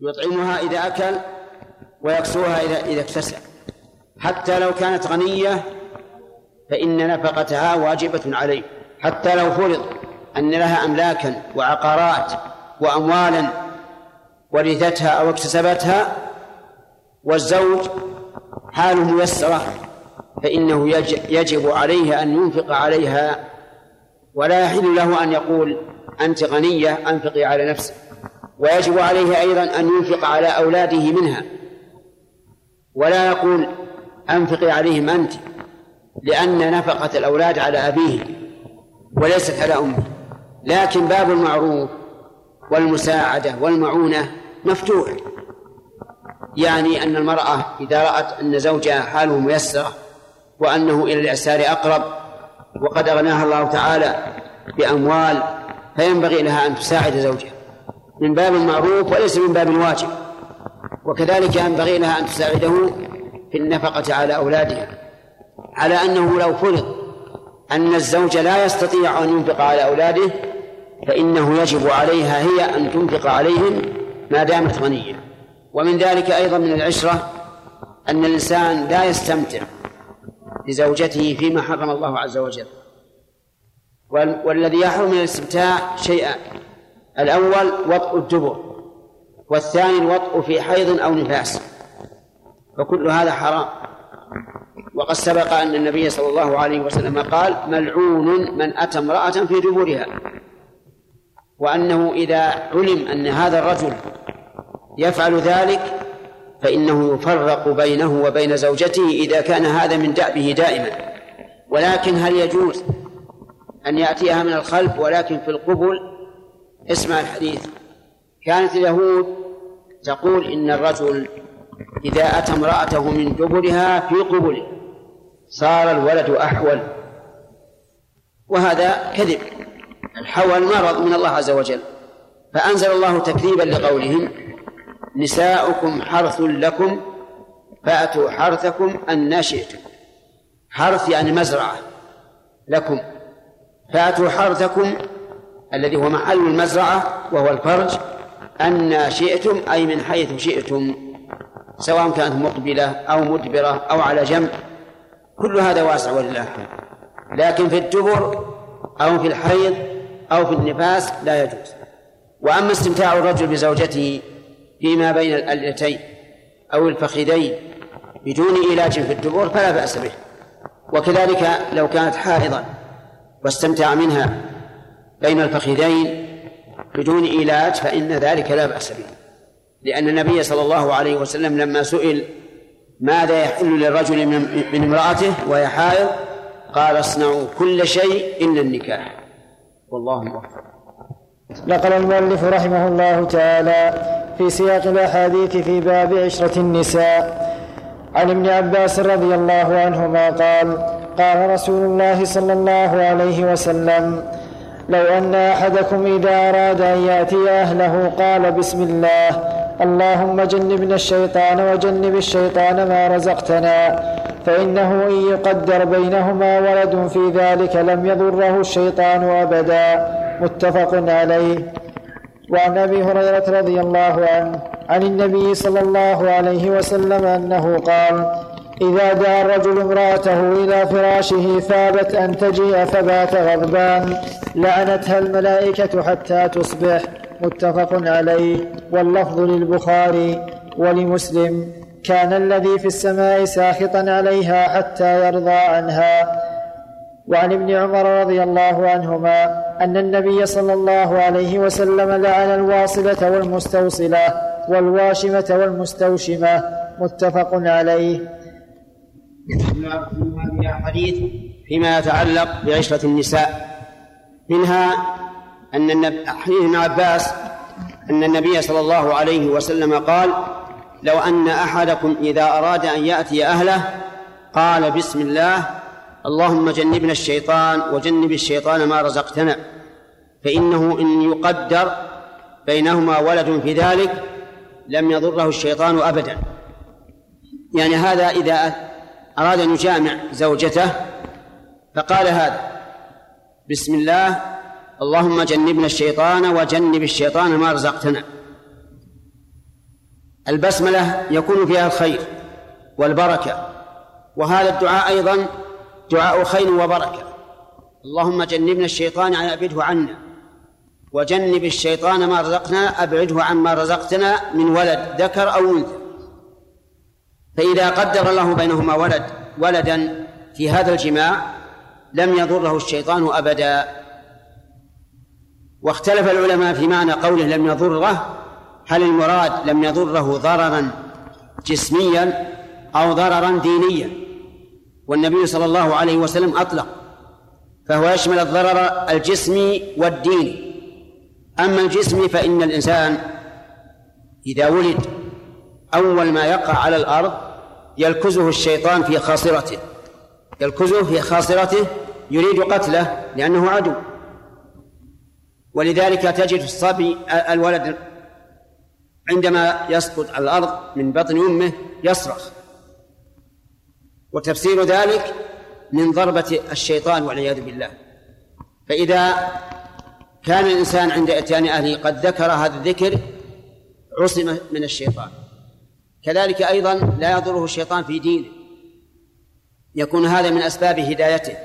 يطعمها إذا أكل ويكسوها إذا إذا اكتسب حتى لو كانت غنية فإن نفقتها واجبة عليه. حتى لو فرض أن لها أملاكا وعقارات وأموالا ورثتها أو اكتسبتها والزوج حاله ميسرة فإنه يجب عليه أن ينفق عليها ولا يحل له أن يقول أنت غنية أنفقي على نفسك. ويجب عليه أيضا أن ينفق على أولاده منها. ولا يقول أنفقي عليهم أنت لأن نفقة الأولاد على أبيه وليست على أمه. لكن باب المعروف والمساعدة والمعونة مفتوح. يعني أن المرأة إذا رأت أن زوجها حاله ميسرة وأنه إلى الإعسار أقرب وقد أغناها الله تعالى بأموال فينبغي لها أن تساعد زوجها. من باب المعروف وليس من باب الواجب وكذلك ينبغي لها أن تساعده في النفقة على أولادها. على أنه لو فرض أن الزوج لا يستطيع أن ينفق على أولاده فإنه يجب عليها هي أن تنفق عليهم ما دامت غنية. ومن ذلك أيضا من العشرة أن الإنسان لا يستمتع لزوجته فيما حرم الله عز وجل. والذي يحرم من الاستمتاع شيئان الأول وطء الدبر والثاني الوطء في حيض أو نفاس فكل هذا حرام. وقد سبق أن النبي صلى الله عليه وسلم قال ملعون من أتى امرأة في دبرها. وأنه إذا علم أن هذا الرجل يفعل ذلك فإنه يفرق بينه وبين زوجته إذا كان هذا من دأبه دائما. ولكن هل يجوز أن يأتيها من الخلف ولكن في القبل اسمع الحديث. كانت اليهود تقول إن الرجل إذا أتى امرأته من دبرها في قبله صار الولد أحول. وهذا كذب. الحول مرض من الله عز وجل. فأنزل الله تكذيبا لقولهم نساؤكم حرث لكم فأتوا حرثكم أن شئتم حرث يعني مزرعة لكم. فأتوا حرثكم الذي هو محل المزرعة وهو الفرج أن شئتم أي من حيث شئتم سواء كانت مقبلة أو مدبرة أو على جنب كل هذا واسع ولله لكن في الدبر أو في الحيض أو في النفاس لا يجوز. وأما استمتاع الرجل بزوجته فيما بين الألتين أو الفخذين بدون علاج في الدبر فلا بأس به. وكذلك لو كانت حائضا واستمتع منها بين الفخذين بدون علاج فإن ذلك لا بأس به. لأن النبي صلى الله عليه وسلم لما سئل ماذا يحل للرجل من امرأته وهي حائض قال اصنعوا كل شيء إلا النكاح. والله موفق. نقل المؤلف رحمه الله تعالى في سياق الأحاديث في باب عشرة النساء. عن ابن عباس رضي الله عنهما قال قال رسول الله صلى الله عليه وسلم لو أن أحدكم إذا أراد أن يأتي أهله قال بسم الله اللهم جنبنا الشيطان وجنب الشيطان ما رزقتنا فإنه إن يقدر بينهما ولد في ذلك لم يضره الشيطان أبدا. متفق عليه. وعن أبي هريرة رضي الله عنه عن النبي صلى الله عليه وسلم أنه قال إذا دعا الرجل امرأته إلى فراشه فابت أن تجيء فبات غضبان لعنتها الملائكة حتى تصبح متفق عليه واللفظ للبخاري ولمسلم كان الذي في السماء ساخطا عليها حتى يرضى عنها. وعن ابن عمر رضي الله عنهما أن النبي صلى الله عليه وسلم لعن الواصلة والمستوصلة والواشمة والمستوشمة متفق عليه. هذه حديث فيما يتعلق بعشرة النساء منها أن حديث ابن عباس أن النبي صلى الله عليه وسلم قال لو أن أحدكم إذا أراد أن يأتي أهله قال بسم الله اللهم جنبنا الشيطان وجنب الشيطان ما رزقتنا فإنه إن يقدر بينهما ولد في ذلك لم يضره الشيطان أبدا. يعني هذا إذا أراد أن يجامع زوجته فقال هذا بسم الله اللهم جنبنا الشيطان وجنب الشيطان ما رزقتنا. البسملة يكون فيها الخير والبركة وهذا الدعاء أيضا دعاء خير وبركة. اللهم جنبنا الشيطان أبعده عنا وجنب الشيطان ما رزقنا أبعده عما رزقتنا من ولد ذكر أو أنثى. فإذا قدر الله بينهما ولد ولدا في هذا الجماع لم يضره الشيطان أبدا. واختلف العلماء في معنى قوله لم يضره هل المراد لم يضره ضررا جسميا أو ضررا دينيا؟ والنبي صلى الله عليه وسلم أطلق فهو يشمل الضرر الجسمي والديني أما الجسمي فإن الإنسان إذا ولد أول ما يقع على الأرض يلكزه الشيطان في خاصرته. يلكزه في خاصرته يريد قتله لأنه عدو. ولذلك تجد الصبي الولد عندما يسقط على الأرض من بطن أمه يصرخ. وتفسير ذلك من ضربة الشيطان والعياذ بالله. فإذا كان الإنسان عند إتيان أهله قد ذكر هذا الذكر عصم من الشيطان. كذلك أيضا لا يضره الشيطان في دينه. يكون هذا من أسباب هدايته.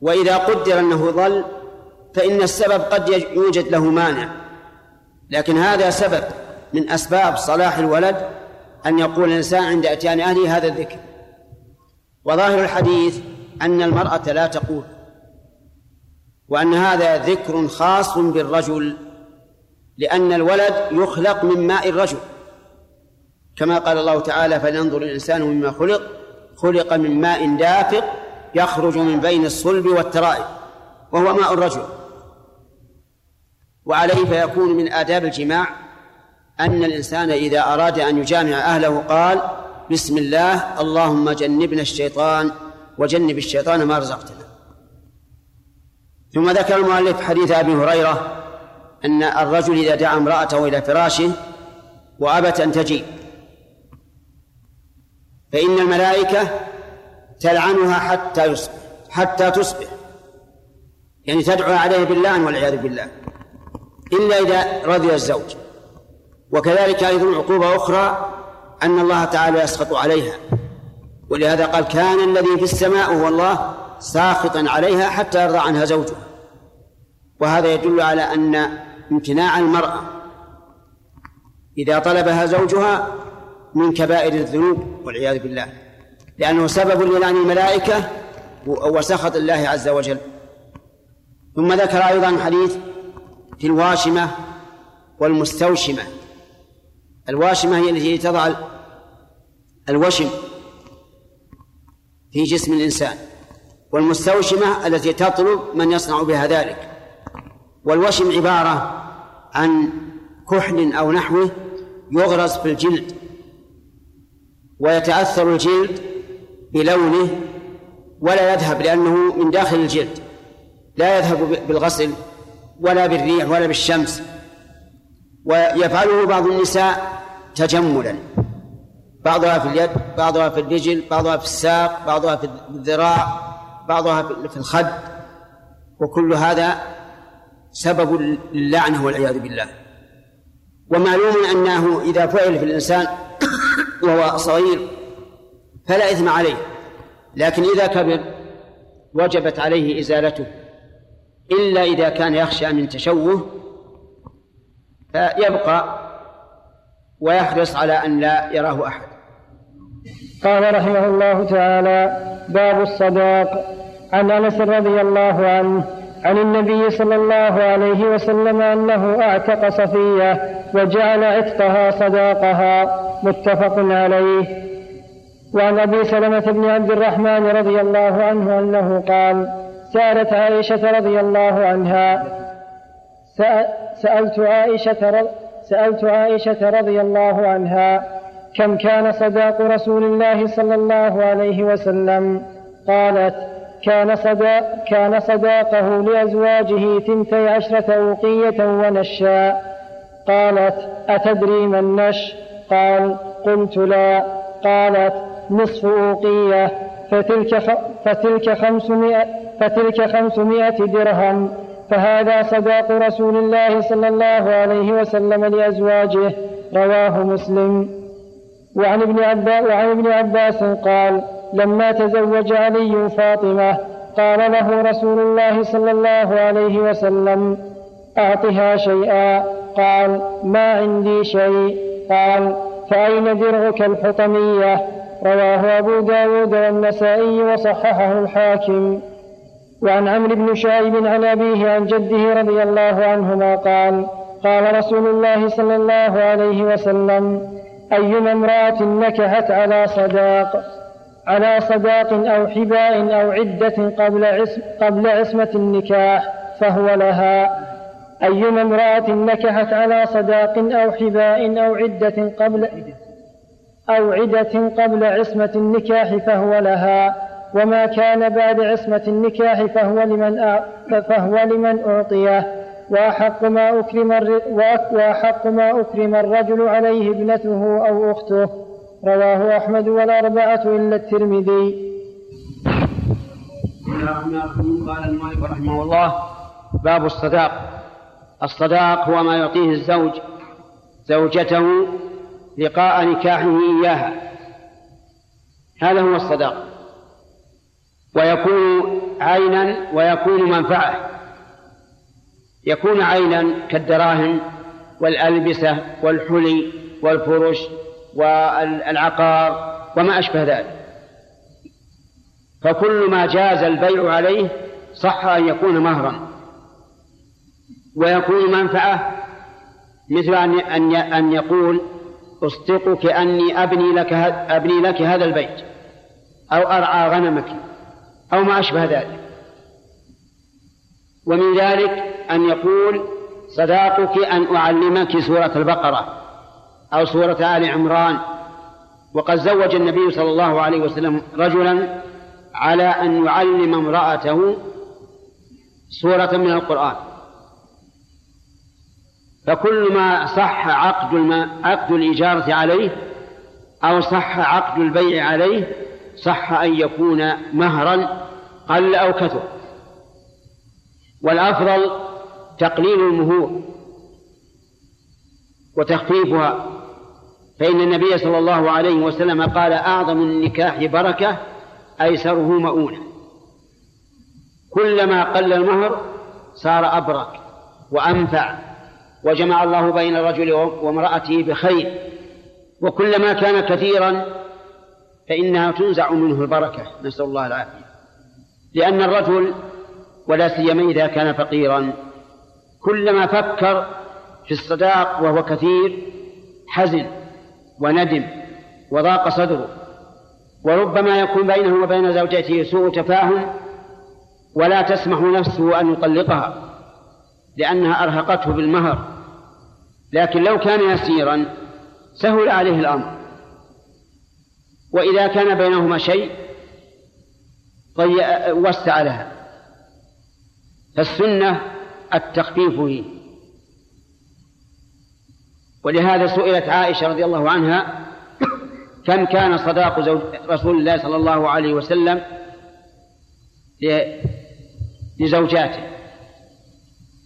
وإذا قدر أنه ضل فإن السبب قد يوجد له مانع. لكن هذا سبب من أسباب صلاح الولد أن يقول الإنسان عند إتيان أهله هذا الذكر. وظاهر الحديث أن المرأة لا تقول وأن هذا ذكر خاص بالرجل لأن الولد يخلق من ماء الرجل. كما قال الله تعالى فلينظر الإنسان مما خلق خلق من ماء دافق يخرج من بين الصلب والترائب وهو ماء الرجل. وعليه فيكون من آداب الجماع أن الإنسان إذا أراد أن يجامع أهله قال بسم الله اللهم جنبنا الشيطان وجنب الشيطان ما رزقتنا. ثم ذكر المؤلف حديث أبي هريرة أن الرجل إذا دعا امرأته إلى فراشه وأبت أن تجيب فإن الملائكة تلعنها حتى يصبح حتى تصبح. يعني تدعو عليه باللعن والعياذ بالله. إلا إذا رضي الزوج. وكذلك أيضا عقوبة أخرى أن الله تعالى يسخط عليها. ولهذا قال كان الذي في السماء هو الله ساخطا عليها حتى يرضى عنها زوجها. وهذا يدل على أن امتناع المرأة. إذا طلبها زوجها من كبائر الذنوب والعياذ بالله. لأنه سبب للعن الملائكة وسخط الله عز وجل. ثم ذكر أيضا حديث في الواشمة والمستوشمة. الواشمة هي التي تضع الوشم في جسم الإنسان. والمستوشمة التي تطلب من يصنع بها ذلك. والوشم عبارة عن كحل أو نحوه يغرز في الجلد ويتأثر الجلد بلونه ولا يذهب لأنه من داخل الجلد. لا يذهب بالغسل ولا بالريح ولا بالشمس. ويفعله بعض النساء تجملا. بعضها في اليد بعضها في الرجل بعضها في الساق بعضها في الذراع بعضها في الخد. وكل هذا سبب اللعنة والعياذ بالله. ومعلوم أنه إذا فعل في الإنسان وهو صغير فلا إثم عليه لكن إذا كبر وجبت عليه إزالته إلا إذا كان يخشى من تشوه فيبقى ويحرص على أن لا يراه أحد. قال رحمه الله تعالى باب الصداق. عن أنس رضي الله عنه عن النبي صلى الله عليه وسلم أنه أعتق صفية وجعل عتقها صداقها متفق عليه. وعن أبي سلمة بن عبد الرحمن رضي الله عنه أنه قال سألت عائشة رضي الله عنها سألت عائشة سألت عائشة رضي الله عنها كم كان صداق رسول الله صلى الله عليه وسلم؟ قالت كان صدا كان صداقه لأزواجه ثنتي عشرة أوقية ونشا. قالت أتدري ما النش قال قلت لا. قالت نصف أوقية. فتلك, فتلك خمسمائة فتلك خمسمائة درهم. فهذا صداق رسول الله صلى الله عليه وسلم لأزواجه. رواه مسلم. وعن ابن عباس, وعن ابن عباس قال لما تزوج علي فاطمة قال له رسول الله صلى الله عليه وسلم أعطها شيئا؟ قال ما عندي شيء. قال فأين درعك الحطمية؟ رواه أبو داود والنسائي وصححه الحاكم. وعن عمرو بن شعيب عن أبيه عن جده رضي الله عنهما قال قال رسول الله صلى الله عليه وسلم أيما امرأة نكحت على صداق؟ على صداق أو حباء أو عدة قبل عصم قبل عصمة النكاح فهو لها. أيما امرأة نكحت على صداق أو حباء أو عدة قبل أو عدة قبل عصمة النكاح فهو لها. وما كان بعد عصمة النكاح فهو لمن فهو لمن أعطيه. وأحق ما أكرم وأحق ما أكرم الرجل عليه ابنته أو أخته. رواه أحمد والأربعة إلا الترمذي. قال المؤلف رحمه الله باب الصداق. الصداق هو ما يعطيه الزوج زوجته لقاء نكاحه إياها. هذا هو الصداق. ويكون عينا ويكون منفعة. يكون عينا كالدراهم والألبسة والحلي والفرش والعقار وما أشبه ذلك. فكل ما جاز البيع عليه صح أن يكون مهرا ويكون منفعة مثل أن أن يقول أصدقك أني أبني لك أبني لك هذا البيت أو أرعى غنمك أو ما أشبه ذلك. ومن ذلك أن يقول صداقك أن أعلمك سورة البقرة. أو سورة آل عمران. وقد زوج النبي صلى الله عليه وسلم رجلا على أن يعلم امرأته سورة من القرآن. فكل ما صح عقد عقد الإجارة عليه أو صح عقد البيع عليه صح أن يكون مهرا قل أو كثر. والأفضل تقليل المهور وتخفيفها. فإن النبي صلى الله عليه وسلم قال أعظم النكاح بركة أيسره مؤونة. كلما قل المهر صار أبرك وأنفع وجمع الله بين الرجل وامرأته بخير. وكلما كان كثيرا فإنها تنزع منه البركة. نسأل الله العافية. لأن الرجل ولا سيما إذا كان فقيرا كلما فكر في الصداق وهو كثير حزن. وندم وضاق صدره. وربما يكون بينه وبين زوجته سوء تفاهم ولا تسمح نفسه أن يطلقها لأنها أرهقته بالمهر. لكن لو كان يسيرا سهل عليه الأمر. وإذا كان بينهما شيء وسع لها. فالسنة التخفيف فيه ولهذا سئلت عائشة رضي الله عنها كم كان صداق زوج رسول الله صلى الله عليه وسلم لزوجاته؟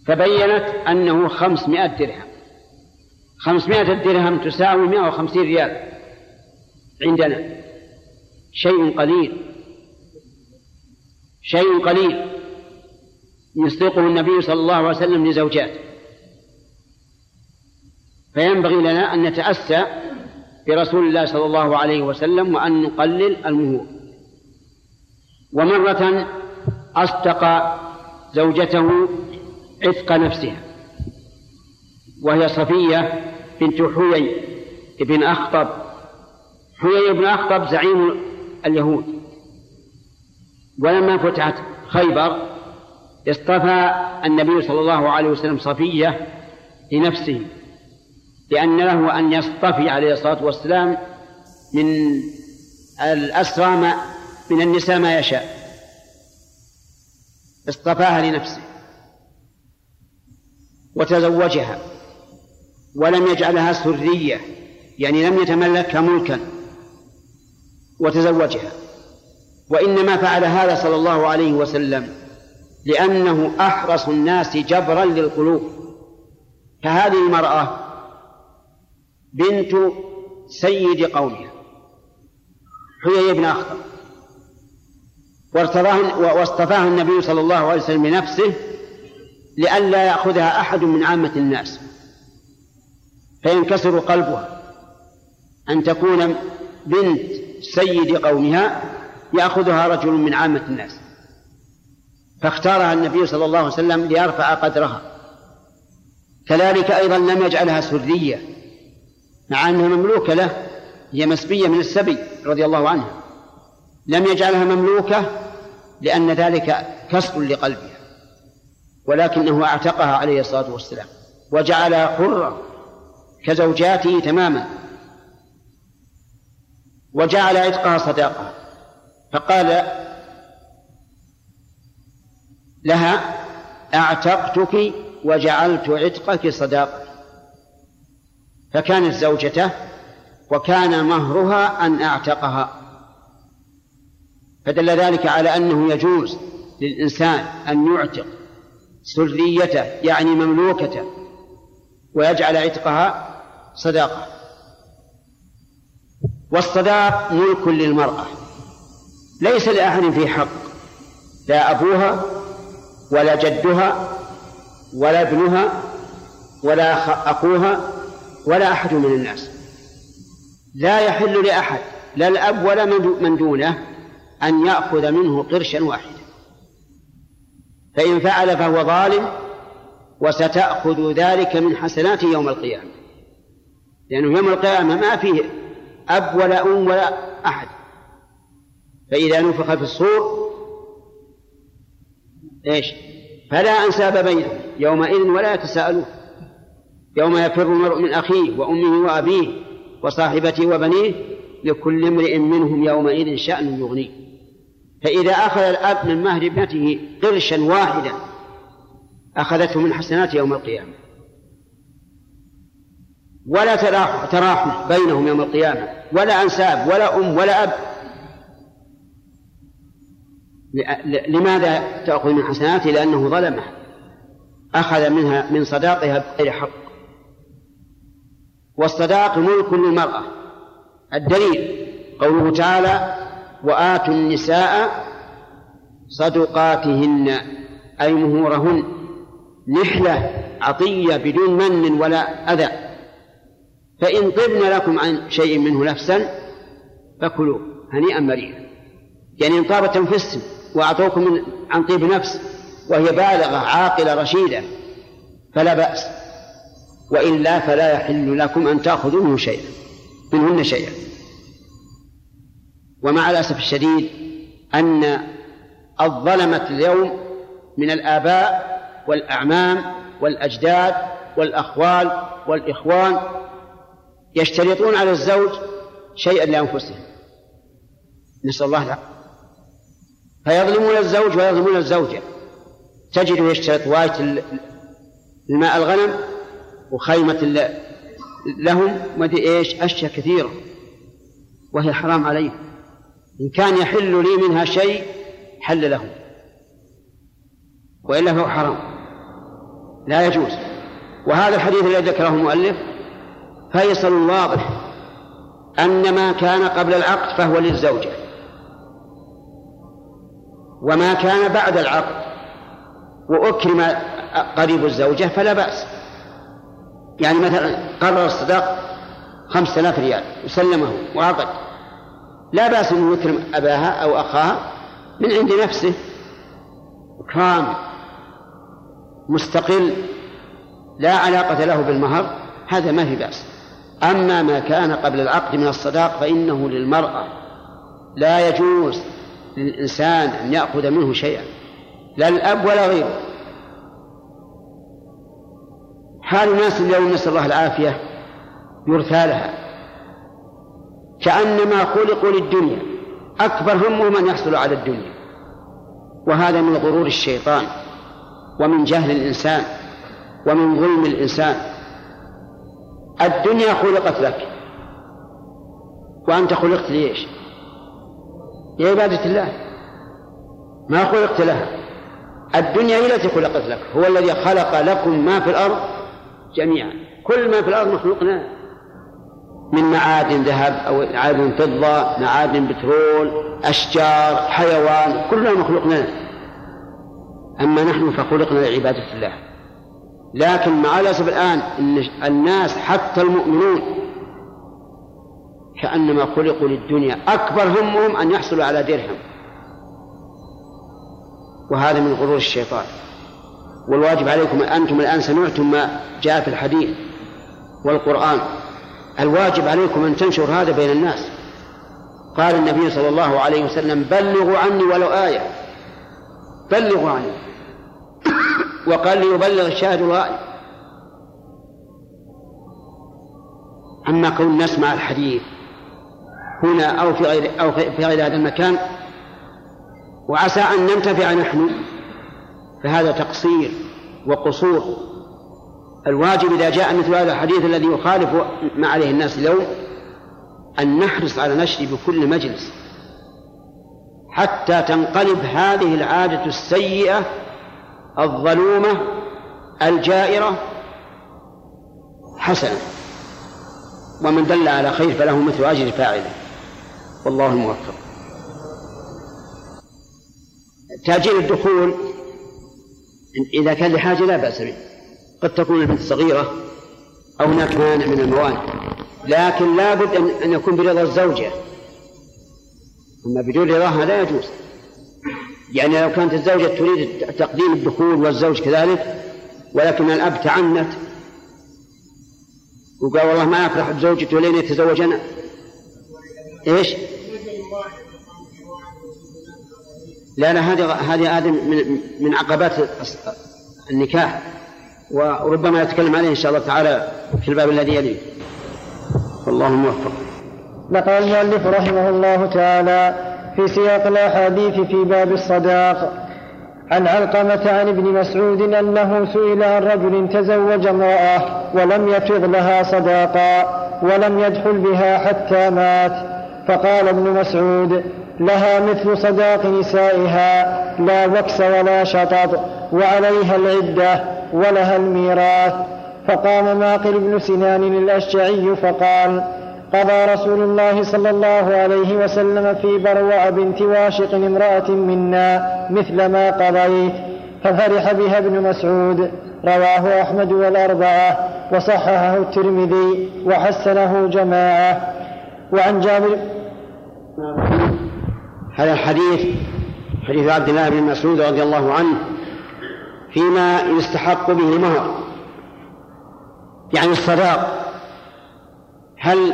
فبينت أنه خمسمائة درهم. خمسمائة درهم تساوي مائة وخمسين ريال عندنا. شيء قليل. شيء قليل. يصدقه النبي صلى الله عليه وسلم لزوجاته. فينبغي لنا أن نتأسى برسول الله صلى الله عليه وسلم وأن نقلل المهور. ومرة أصدق زوجته عتق نفسها وهي صفية بنت حيي بن أخطب. حيي بن أخطب زعيم اليهود. ولما فتحت خيبر اصطفى النبي صلى الله عليه وسلم صفية لنفسه. لأن له أن يصطفي عليه الصلاة والسلام من الأسرى ما من النساء ما يشاء. اصطفاها لنفسه وتزوجها ولم يجعلها سرية يعني لم يتملكها ملكا وتزوجها. وإنما فعل هذا صلى الله عليه وسلم لأنه أحرص الناس جبرا للقلوب. فهذه المرأة بنت سيد قومها. حيي بن أخطر وارتضاه واصطفاها النبي صلى الله عليه وسلم بنفسه لئلا يأخذها أحد من عامة الناس. فينكسر قلبها أن تكون بنت سيد قومها يأخذها رجل من عامة الناس. فاختارها النبي صلى الله عليه وسلم ليرفع قدرها. كذلك أيضا لم يجعلها سرية. مع أنها مملوكة له. هي مسبية من السبي رضي الله عنها لم يجعلها مملوكة لأن ذلك كسر لقلبها ولكنه أعتقها عليه الصلاة والسلام وجعلها حرة كزوجاته تماما وجعل عتقها صداقة. فقال لها أعتقتك وجعلت عتقك صداقة. فكانت زوجته وكان مهرها أن أعتقها. فدل ذلك على أنه يجوز للإنسان أن يعتق سريته يعني مملوكته ويجعل عتقها صداقة. والصداق ملك للمرأة ليس لأحد فيه حق لا أبوها ولا جدها ولا ابنها ولا أخوها ولا أحد من الناس. لا يحل لأحد لا الأب ولا من دونه أن يأخذ منه قرشا واحدا. فإن فعل فهو ظالم وستأخذ ذلك من حسناته يوم القيامة. لأنه يوم القيامة ما فيه أب ولا أم ولا أحد. فإذا نفخ في الصور إيش؟ فلا أنساب بينهم يومئذ ولا يتساءلون. يوم يفر المرء من أخيه وأمه وأبيه وصاحبته وبنيه لكل امرئ منهم يومئذ شأن يغنيه. فإذا أخذ الأب من مهر ابنته قرشا واحدا أخذته من حسنات يوم القيامة. ولا تراحم بينهم يوم القيامة ولا أنساب ولا أم ولا أب. لماذا تأخذ من حسناته؟ لأنه ظلمه. أخذ منها من صداقها بغير حق والصداق ملك للمرأة. الدليل قوله تعالى وآتوا النساء صدقاتهن أي مهورهن. نحلة عطية بدون من ولا أذى. فإن طبن لكم عن شيء منه نفسا فكلوا هنيئا مريئا. يعني إن طابت تنفسهم وأعطوكم عن طيب نفس وهي بالغة عاقلة رشيدة فلا بأس. وإلا فلا يحل لكم أن تأخذوا منه شيئا منهن شيئا. ومع الأسف الشديد أن الظلمة اليوم من الآباء والأعمام والأجداد والأخوال والإخوان يشترطون على الزوج شيئا لأنفسهم. نسأل الله العافية. فيظلمون الزوج ويظلمون الزوجة. تجده يشترط واية الماء الغنم وخيمة لهم ودي إيش أشياء كثيرة وهي حرام عليه إن كان يحل لي منها شيء حل له. وإلا فهو حرام. لا يجوز. وهذا الحديث الذي ذكره المؤلف فيصل واضح. أن ما كان قبل العقد فهو للزوجة. وما كان بعد العقد. وأكرم قريب الزوجة فلا بأس. يعني مثلا قرر الصداق خمسة آلاف ريال وسلمه وعقد لا بأس أن يكرم أباها أو أخاها من عند نفسه. إكرام مستقل لا علاقة له بالمهر هذا ما في بأس. أما ما كان قبل العقد من الصداق فإنه للمرأة لا يجوز للإنسان أن يأخذ منه شيئا لا الأب ولا غيره. حال الناس اليوم نسأل الله العافية يرثى لها كأنما خلقوا للدنيا أكبر همهم أن يحصلوا على الدنيا. وهذا من غرور الشيطان ومن جهل الإنسان ومن ظلم الإنسان. الدنيا خلقت لك وأنت خلقت ليش؟ لعبادة الله. ما خلقت لها. الدنيا هي التي خلقت لك هو الذي خلق لكم ما في الأرض جميعا. كل ما في الأرض مخلوقنا من معادن ذهب أو معادن فضة معادن بترول أشجار حيوان كلها مخلوق لنا أما نحن فخلقنا لعبادة الله. لكن مع الأسف الآن إن الناس حتى المؤمنون كأنما خلقوا للدنيا أكبر همهم أن يحصلوا على درهم. وهذا من غرور الشيطان. والواجب عليكم أنتم الآن سمعتم ما جاء في الحديث والقرآن. الواجب عليكم أن تنشر هذا بين الناس. قال النبي صلى الله عليه وسلم بلغوا عني ولو آية. بلغوا عني. وقال ليبلغ الشاهد الغائب. أما كون نسمع الحديث هنا أو في غير أو في غير هذا المكان وعسى أن ننتفع نحن فهذا تقصير وقصور. الواجب إذا جاء مثل هذا الحديث الذي يخالف ما عليه الناس اليوم أن نحرص على نشره بكل مجلس حتى تنقلب هذه العادة السيئة الظلومة الجائرة حسنة ومن دل على خير فله مثل أجر فاعله. والله الموفق. تأجيل الدخول إذا كان لحاجة لا بأس به. قد تكون البنت صغيرة أو هناك مانع من الموانع لكن لا بد أن يكون برضا الزوجة. أما بدون رضاها لا يجوز. يعني لو كانت الزوجة تريد تقديم الدخول والزوج كذلك ولكن الأب تعنت وقال والله ما أفرح بزوجتي ولين يتزوج أنا إيش؟ لا هذه هذه هذه من عقبات النكاح وربما نتكلم عليه إن شاء الله تعالى في الباب الذي يليه. والله موفق. نقل المؤلف رحمه الله تعالى في سياق الأحاديث في باب الصداق عن علقمة عن ابن مسعود أنه سئل عن رجل تزوج امرأة ولم يفض لها صداقا ولم يدخل بها حتى مات فقال ابن مسعود لها مثل صداق نسائها لا وكس ولا شطط وعليها العدة ولها الميراث. فقام معقل بن سنان الأشجعي فقال قضى رسول الله صلى الله عليه وسلم في بروع بنت واشق امرأة منا مثل ما قضيت ففرح بها ابن مسعود. رواه أحمد والأربعة وصححه الترمذي وحسنه جماعة. وعن جابر هذا الحديث حديث عبد الله بن مسعود رضي الله عنه فيما يستحق به المهر يعني الصداق. هل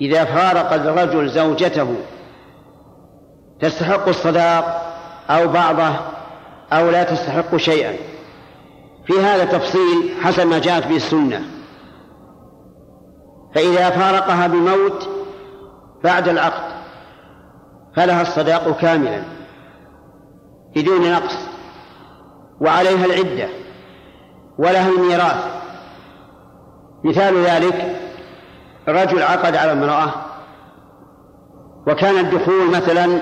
إذا فارق الرجل زوجته تستحق الصداق أو بعضه أو لا تستحق شيئا؟ في هذا تفصيل حسب ما جاءت به السنة. فإذا فارقها بموت بعد العقد فلها الصداق كاملا. بدون نقص. وعليها العدة. ولها الميراث. مثال ذلك رجل عقد على امرأة وكان الدخول مثلا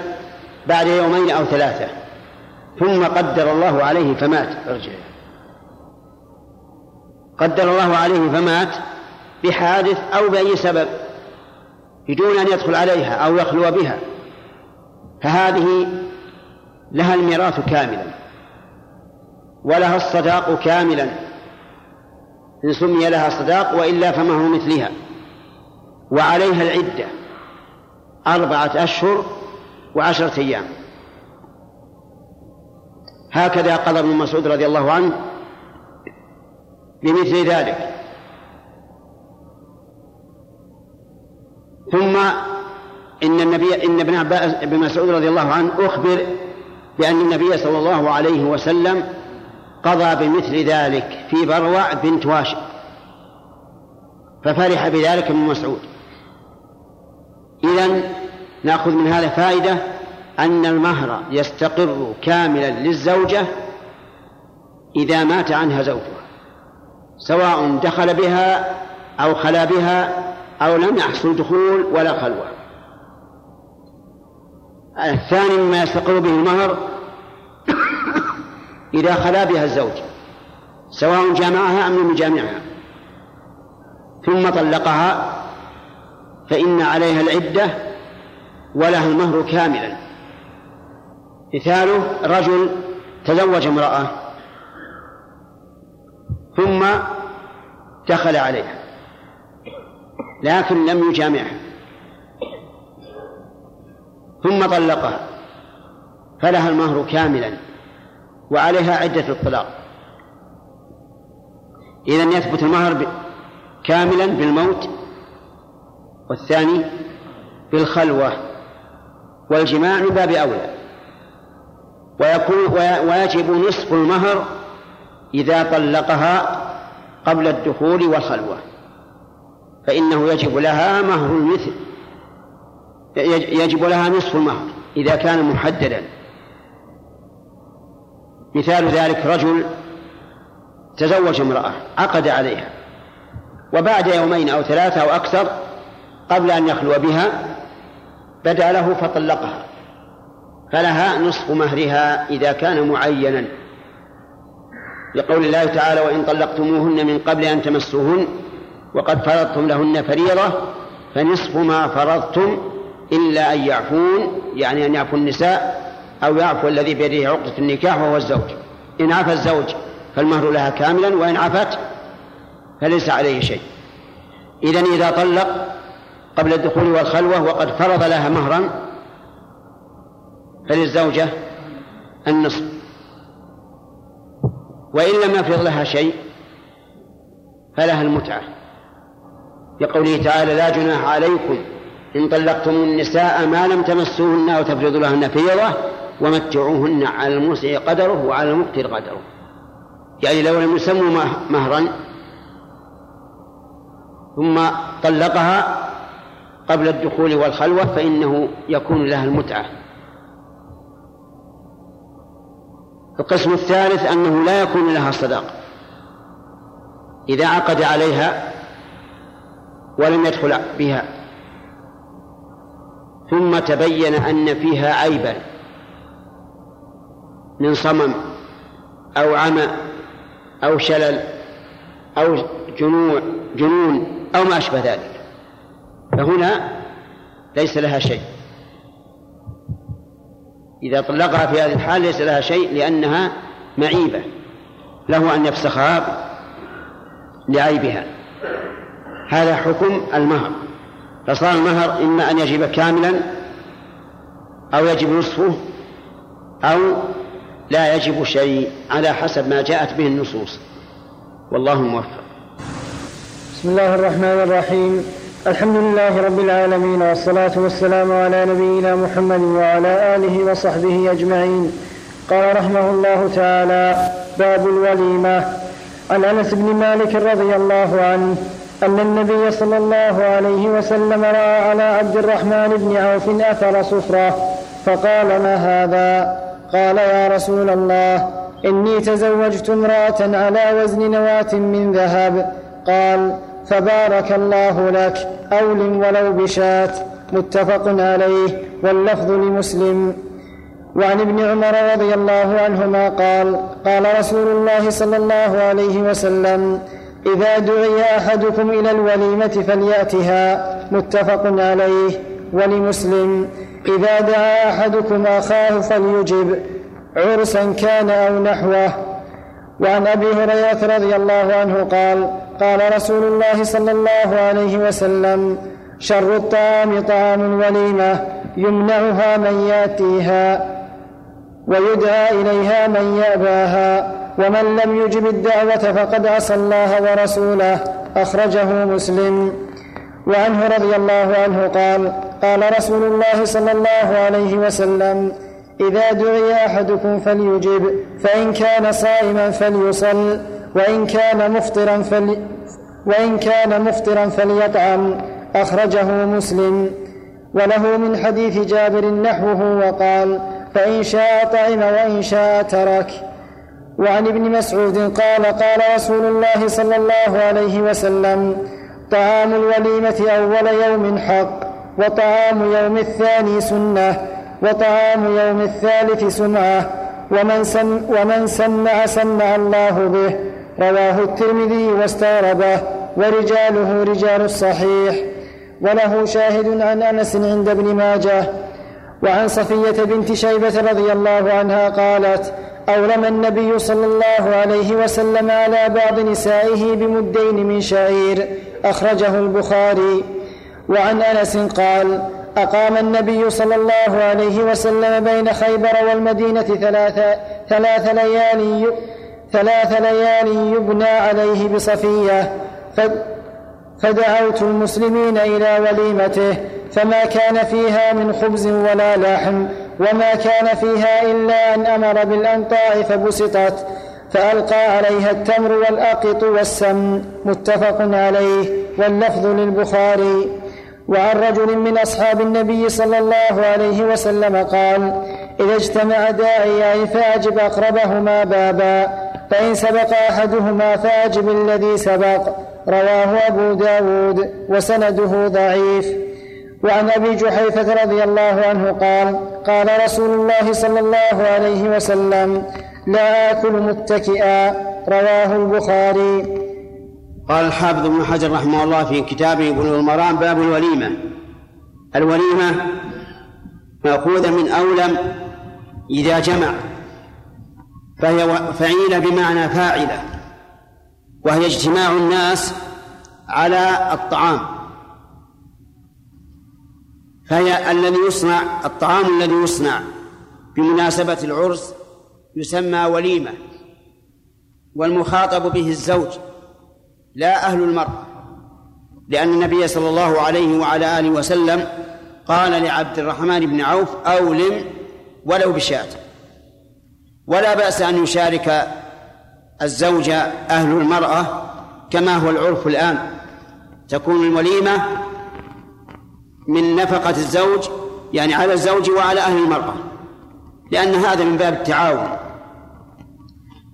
بعد يومين أو ثلاثة ثم قدر الله عليه فمات. ارجع. قدر الله عليه فمات بحادث أو بأي سبب بدون أن يدخل عليها أو يخلو بها. فهذه لها الميراث كاملا. ولها الصداق كاملا. إن سمي لها صداق وإلا فمهر مثلها. وعليها العدة. أربعة أشهر وعشرة أيام. هكذا قضى ابن مسعود رضي الله عنه بمثل ذلك. ثم إن النبي إن ابن عباس ابن مسعود رضي الله عنه أخبر بأن النبي صلى الله عليه وسلم قضى بمثل ذلك في بروع بنت واشق ففرح بذلك ابن مسعود. إذا نأخذ من هذا فائدة أن المهر يستقر كاملا للزوجة إذا مات عنها زوجها سواء دخل بها أو خلا بها أو لم يحصل دخول ولا خلوة. الثاني مما يستقر به المهر إذا خلا بها الزوج سواء جامعها أم لم يجامعها. ثم طلقها فإن عليها العدة ولها المهر كاملا. مثاله رجل تزوج امرأة ثم دخل عليها لكن لم يجامعها. ثم طلقها فلها المهر كاملا وعليها عدة الطلاق. إذا يثبت المهر كاملا بالموت والثاني بالخلوة والجماع من باب أولى. ويكون ويجب نصف المهر إذا طلقها قبل الدخول والخلوة فإنه يجب لها مهر المثل يجب لها نصف المهر إذا كان محددا. مثال ذلك رجل تزوج امرأة عقد عليها وبعد يومين أو ثلاثة أو أكثر قبل أن يخلو بها بدأ له فطلقها. فلها نصف مهرها إذا كان معينا. لقول الله تعالى وإن طلقتموهن من قبل أن تمسوهن وقد فرضتم لهن فريضة فنصف ما فرضتم إلا أن يعفون يعني أن يعفو النساء أو يعفو الذي بيده عقدة النكاح وهو الزوج. إن عفى الزوج فالمهر لها كاملا وإن عفت فليس عليه شيء. إذا إذا طلق قبل الدخول والخلوة وقد فرض لها مهرا فللزوجة النصف. وإن لم يفرض لها شيء فلها المتعة. لقوله تعالى لا جناح عليكم إن طلقتم النساء ما لم تمسوهن أو تفرضوا لهن فريضة ومتعوهن على الموسع قدره وعلى المقتر قدره. يعني لو لم يسموا مهرا ثم طلقها قبل الدخول والخلوة فإنه يكون لها المتعة. القسم الثالث أنه لا يكون لها صداق إذا عقد عليها ولم يدخل بها ثم تبين أن فيها عيبا من صمم أو عمى أو شلل أو جنوع جنون أو ما أشبه ذلك. فهنا ليس لها شيء. إذا طلقها في هذه الحال ليس لها شيء لأنها معيبة. له أن يفسخها لعيبها. هذا حكم المهر. فصار المهر إما أن يجب كاملا أو يجب نصفه أو لا يجب شيء على حسب ما جاءت به النصوص. والله موفق. بسم الله الرحمن الرحيم. الحمد لله رب العالمين والصلاة والسلام على نبينا محمد وعلى آله وصحبه أجمعين. قال رحمه الله تعالى باب الوليمة. عن أنس بن مالك رضي الله عنه أن النبي صلى الله عليه وسلم رأى على عبد الرحمن بن عوف أثر صفرة فقال ما هذا؟ قال يا رسول الله إني تزوجت امرأة على وزن نواة من ذهب. قال فبارك الله لك أولم ولو بشاة. متفق عليه واللفظ لمسلم. وعن ابن عمر رضي الله عنهما قال قال رسول الله صلى الله عليه وسلم إذا دعي أحدكم إلى الوليمة فليأتها متفق عليه. ولمسلم إذا دعا أحدكم أخاه فليجب عرسا كان أو نحوه. وعن أبي هريرة رضي الله عنه قال قال رسول الله صلى الله عليه وسلم شر الطعام طعام الوليمة يمنعها من يأتيها. ويدعى إليها من يأباها ومن لم يجب الدعوة فقد عصى الله ورسوله أخرجه مسلم. وعنه رضي الله عنه قال قال رسول الله صلى الله عليه وسلم إذا دعي أحدكم فليجب فإن كان صائما فليصل وإن كان مفطرا فلي وإن كان مفطرا فليطعم أخرجه مسلم. وله من حديث جابر نحوه وقال فإن شاء طعم وإن شاء ترك. وعن ابن مسعود قال قال رسول الله صلى الله عليه وسلم طعام الوليمة أول يوم حق وطعام يوم الثاني سنة وطعام يوم الثالث سمعة ومن, سم ومن سمع سمع الله به رواه الترمذي واستغربه ورجاله رجال الصحيح. وله شاهد عن أنس عند ابن ماجه وعن صفية بنت شيبة رضي الله عنها قالت أولم النبي صلى الله عليه وسلم على بعض نسائه بمدين من شعير أخرجه البخاري. وعن أنس قال أقام النبي صلى الله عليه وسلم بين خيبر والمدينة ثلاث ثلاث ليالي ثلاث ليال يبنى عليه بصفية فدعوت المسلمين إلى وليمته فما كان فيها من خبز ولا لحم وما كان فيها إلا أن أمر بالانطاع فبسطت فألقى عليها التمر والأقط والسم متفق عليه واللفظ للبخاري. وعن رجل من أصحاب النبي صلى الله عليه وسلم قال إذا اجتمع داعيان فأجب أقربهما بابا فإن سبق أحدهما فأجب الذي سبق. رواه أبو داود وسنده ضعيف. وعن أبي جحيفة رضي الله عنه قال قال رسول الله صلى الله عليه وسلم لا آكل متكئا. رواه البخاري. قال الحافظ ابن حجر رحمه الله في كتابه بلوغ المرام باب الوليمة. الوليمة مأخوذة من أولم إذا جمع فهي فعيلة بمعنى فاعلة. وهي اجتماع الناس على الطعام. فهي الذي يصنع الطعام الذي يصنع بمناسبة العرس يسمى وليمة والمخاطب به الزوج لا أهل المرأة لأن النبي صلى الله عليه وعلى آله وسلم قال لعبد الرحمن بن عوف أولم ولو بشاة. ولا بأس أن يشارك الزوج أهل المرأة كما هو العرف الآن. تكون الوليمة من نفقة الزوج يعني على الزوج وعلى أهل المرأة لأن هذا من باب التعاون.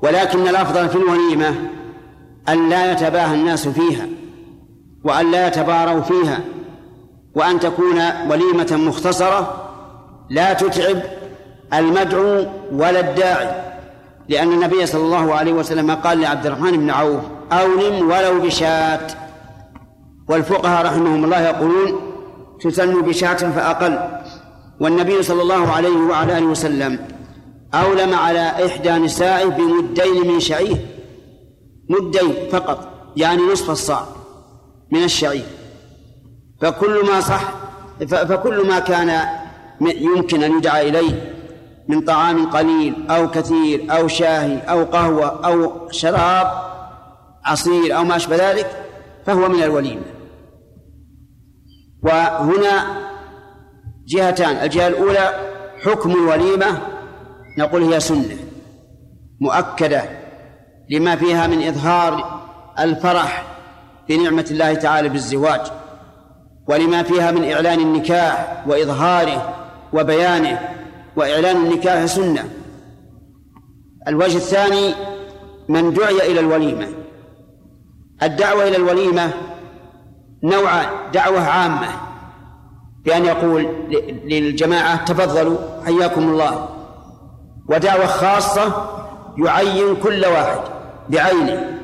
ولكن الأفضل في الوليمة أن لا يتباهى الناس فيها وأن لا يتباروا فيها وأن تكون وليمة مختصرة لا تتعب المدعو ولا الداعي. لأن النبي صلى الله عليه وسلم قال لعبد الرحمن بن عوف أولم ولو بشاة. والفقهاء رحمهم الله يقولون تسن بشاة فأقل. والنبي صلى الله عليه وعلى آله وسلم أولم على إحدى نسائه بمدين من شعير. مدين فقط يعني نصف الصاع من الشعير. فكل ما صح فكل ما كان يمكن أن يدعى إليه من طعام قليل أو كثير أو شاهي أو قهوة أو شراب عصير أو ما أشبه ذلك فهو من الوليمة. وهنا جهتان الجهة الأولى حكم الوليمة نقول هي سنة مؤكدة لما فيها من إظهار الفرح بنعمة الله تعالى بالزواج ولما فيها من إعلان النكاح وإظهاره وبيانه وإعلان النكاح سنة. الوجه الثاني من دعي إلى الوليمة. الدعوة إلى الوليمة نوعان دعوة عامة بأن يقول للجماعة تفضلوا حياكم الله. ودعوة خاصة يعين كل واحد بعينه.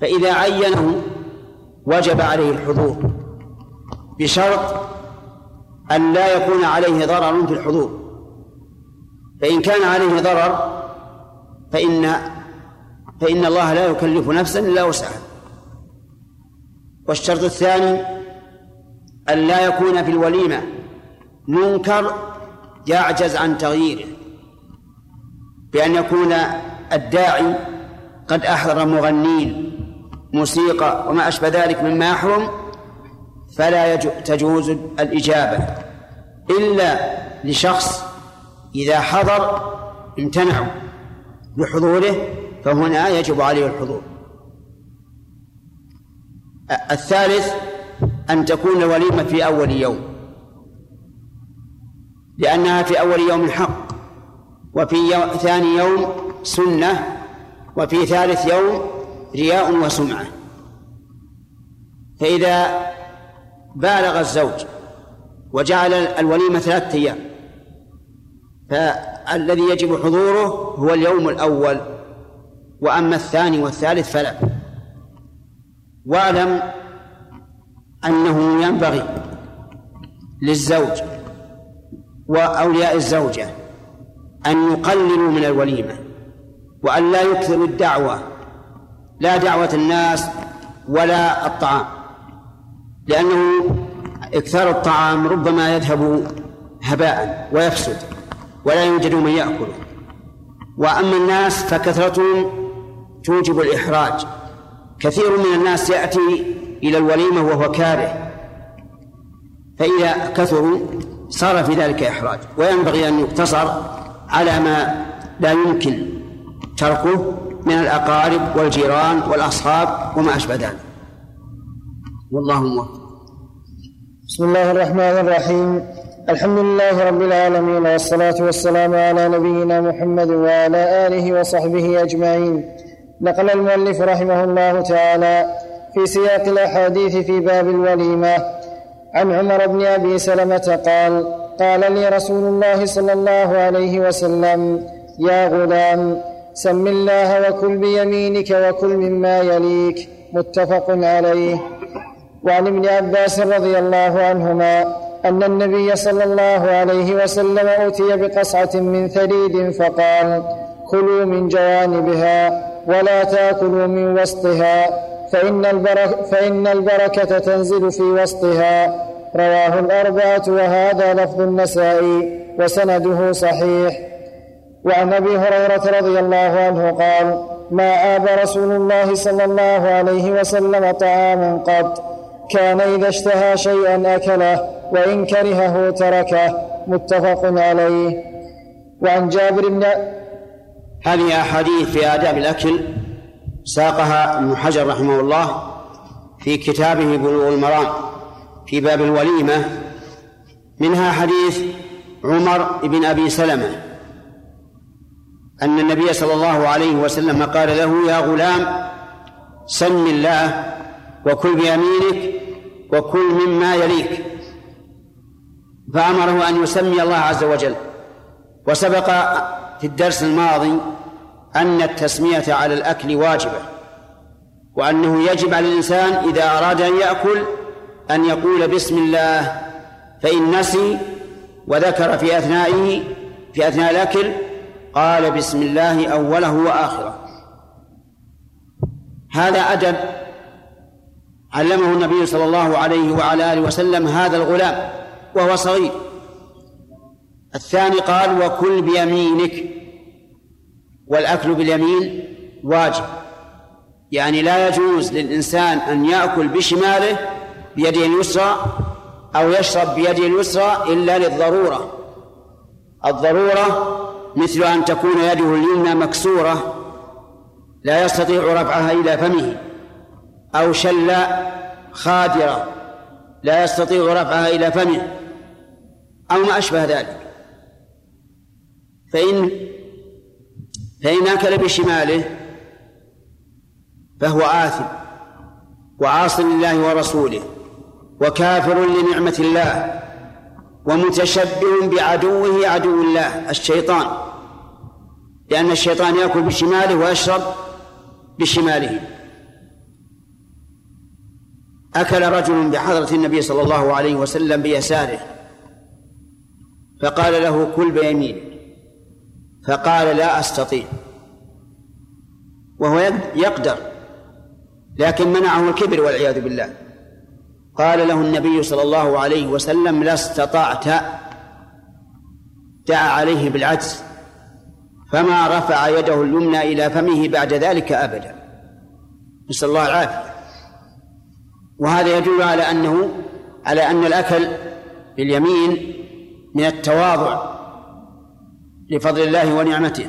فإذا عينه وجب عليه الحضور بشرط أن لا يكون عليه ضرر في الحضور. فإن كان عليه ضرر فإن فإن الله لا يكلف نفسا إلا وسعها. والشرط الثاني أن لا يكون في الوليمة منكر يعجز عن تغييره بأن يكون الداعي قد أحضر مغنين موسيقى وما أشبه ذلك مما يحرم فلا تجوز الإجابة إلا لشخص إذا حضر امتنعوا بحضوره فهنا يجب عليه الحضور. الثالث أن تكون الوليمة في أول يوم لأنها في أول يوم حق وفي يوم ثاني يوم سنة وفي ثالث يوم رياء وسمعة. فإذا بالغ الزوج وجعل الوليمة ثلاثة أيام الذي يجب حضوره هو اليوم الأول وأما الثاني والثالث فلا. واعلم أنه ينبغي للزوج وأولياء الزوجة أن يقللوا من الوليمة وأن لا يكثروا الدعوة لا دعوة الناس ولا الطعام لأنه إكثار الطعام ربما يذهب هباء ويفسد. ولا يوجد من يأكله وأما الناس فكثرتهم توجب الإحراج. كثير من الناس يأتي إلى الوليمة وهو كاره. فإذا كثروا صار في ذلك إحراج. وينبغي أن يقتصر على ما لا يمكن تركه من الأقارب والجيران والأصحاب وما أشبه ذلك. والله موفق. بسم الله الرحمن الرحيم. الحمد لله رب العالمين والصلاة والسلام على نبينا محمد وعلى آله وصحبه أجمعين. نقل المؤلف رحمه الله تعالى في سياق الأحاديث في باب الوليمة. عن عمر بن أبي سلمة قال قال لي رسول الله صلى الله عليه وسلم يا غلام سم الله وكل بيمينك وكل مما يليك. متفق عليه. وعن ابن عباس رضي الله عنهما أن النبي صلى الله عليه وسلم اوتي بقصعة من ثريد فقال كلوا من جوانبها ولا تأكلوا من وسطها فإن, البرك فإن البركة تنزل في وسطها. رواه الأربعة وهذا لفظ النسائي وسنده صحيح. وعن أبي هريرة رضي الله عنه قال ما آب رسول الله صلى الله عليه وسلم طعاما قط كان إذا اشتهى شيئا أكله وإن كرهه تركه. متفق عليه. وعن جابر بن هذه أحاديث في آداب الأكل ساقها ابن حجر رحمه الله في كتابه بلوغ المرام في باب الوليمة. منها حديث عمر بن أبي سلمة أن النبي صلى الله عليه وسلم قال له يا غلام سم الله وكل بيمينك وكل مما يليك. فأمره أن يسمي الله عز وجل. وسبق في الدرس الماضي أن التسمية على الأكل واجبة وأنه يجب على الإنسان إذا أراد أن يأكل أن يقول بسم الله فإن نسي وذكر في أثنائه في أثناء الأكل قال بسم الله أوله وآخره. هذا أدب علمه النبي صلى الله عليه وعلى آله وسلم هذا الغلام وهو صغير. الثاني قال وكل بيمينك. والأكل باليمين واجب. يعني لا يجوز للإنسان أن يأكل بشماله بيده اليسرى أو يشرب بيده اليسرى إلا للضرورة. الضرورة مثل أن تكون يده اليمنى مكسورة لا يستطيع رفعها إلى فمه. أو شل خادرة لا يستطيع رفعها إلى فمه أو ما أشبه ذلك. فإن فإن أكل بشماله فهو آثم وعاص لله ورسوله وكافر لنعمة الله ومتشبه بعدوه عدو الله الشيطان لأن الشيطان يأكل بشماله ويشرب بشماله. أكل رجل بحضرة النبي صلى الله عليه وسلم بيساره فقال له كل بيمينك. فقال لا أستطيع. وهو يقدر لكن منعه الكبر والعياذ بالله. قال له النبي صلى الله عليه وسلم لا استطعت. دعا عليه بالعجز فما رفع يده اليمنى إلى فمه بعد ذلك أبدا. نسأل الله العافية. وهذا يدل على أنه على أن الأكل باليمين من التواضع لفضل الله ونعمته.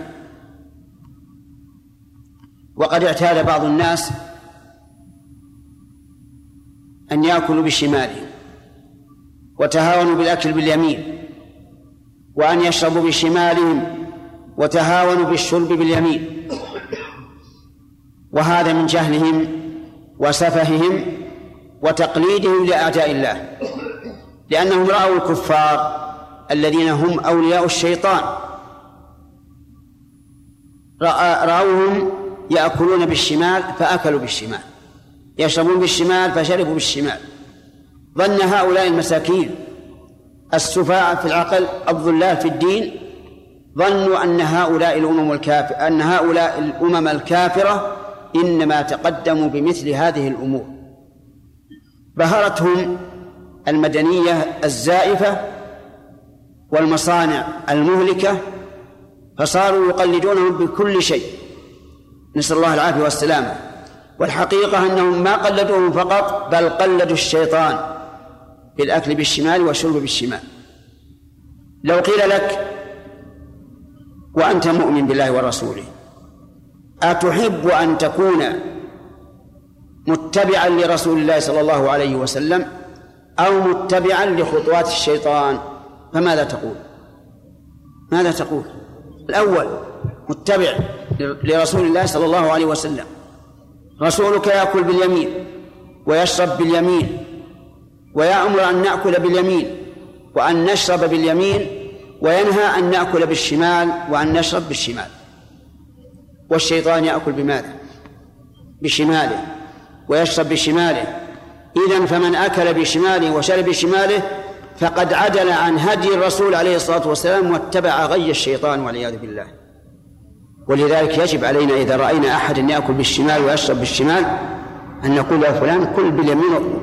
وقد اعتاد بعض الناس أن يأكلوا بشمالهم وتهاونوا بالأكل باليمين وأن يشربوا بشمالهم وتهاونوا بالشرب باليمين. وهذا من جهلهم وسفههم وتقليدهم لأعداء الله. لأنهم رأوا الكفار الذين هم أولياء الشيطان. رأوهم يأكلون بالشمال فأكلوا بالشمال. يشربون بالشمال فشربوا بالشمال. ظن هؤلاء المساكين السفاة في العقل الضلال في الدين. ظنوا أن هؤلاء الأمم الكافرة أن هؤلاء الأمم الكافرة إنما تقدموا بمثل هذه الأمور. بهرتهم المدنية الزائفة والمصانع المهلكة فصاروا يقلدونهم بكل شيء. نسأل الله العافية والسلامة. والحقيقة أنهم ما قلدوهم فقط بل قلدوا الشيطان بالأكل بالشمال والشرب بالشمال. لو قيل لك وأنت مؤمن بالله ورسوله أتحب أن تكون متبعا لرسول الله صلى الله عليه وسلم أو متبعا لخطوات الشيطان فماذا تقول؟ ماذا تقول؟ الأول متبع لرسول الله صلى الله عليه وسلم. رسولك يأكل باليمين ويشرب باليمين ويأمر أن نأكل باليمين وأن نشرب باليمين وينهى أن نأكل بالشمال وأن نشرب بالشمال. والشيطان يأكل بماذا؟ بشماله. ويشرب بشماله. إذا فمن أكل بشماله وشرب بشماله فقد عدل عن هدي الرسول عليه الصلاة والسلام واتبع غي الشيطان والعياذ بالله. ولذلك يجب علينا إذا رأينا أحدا يأكل بالشمال ويشرب بالشمال أن نقول يا فلان كل باليمين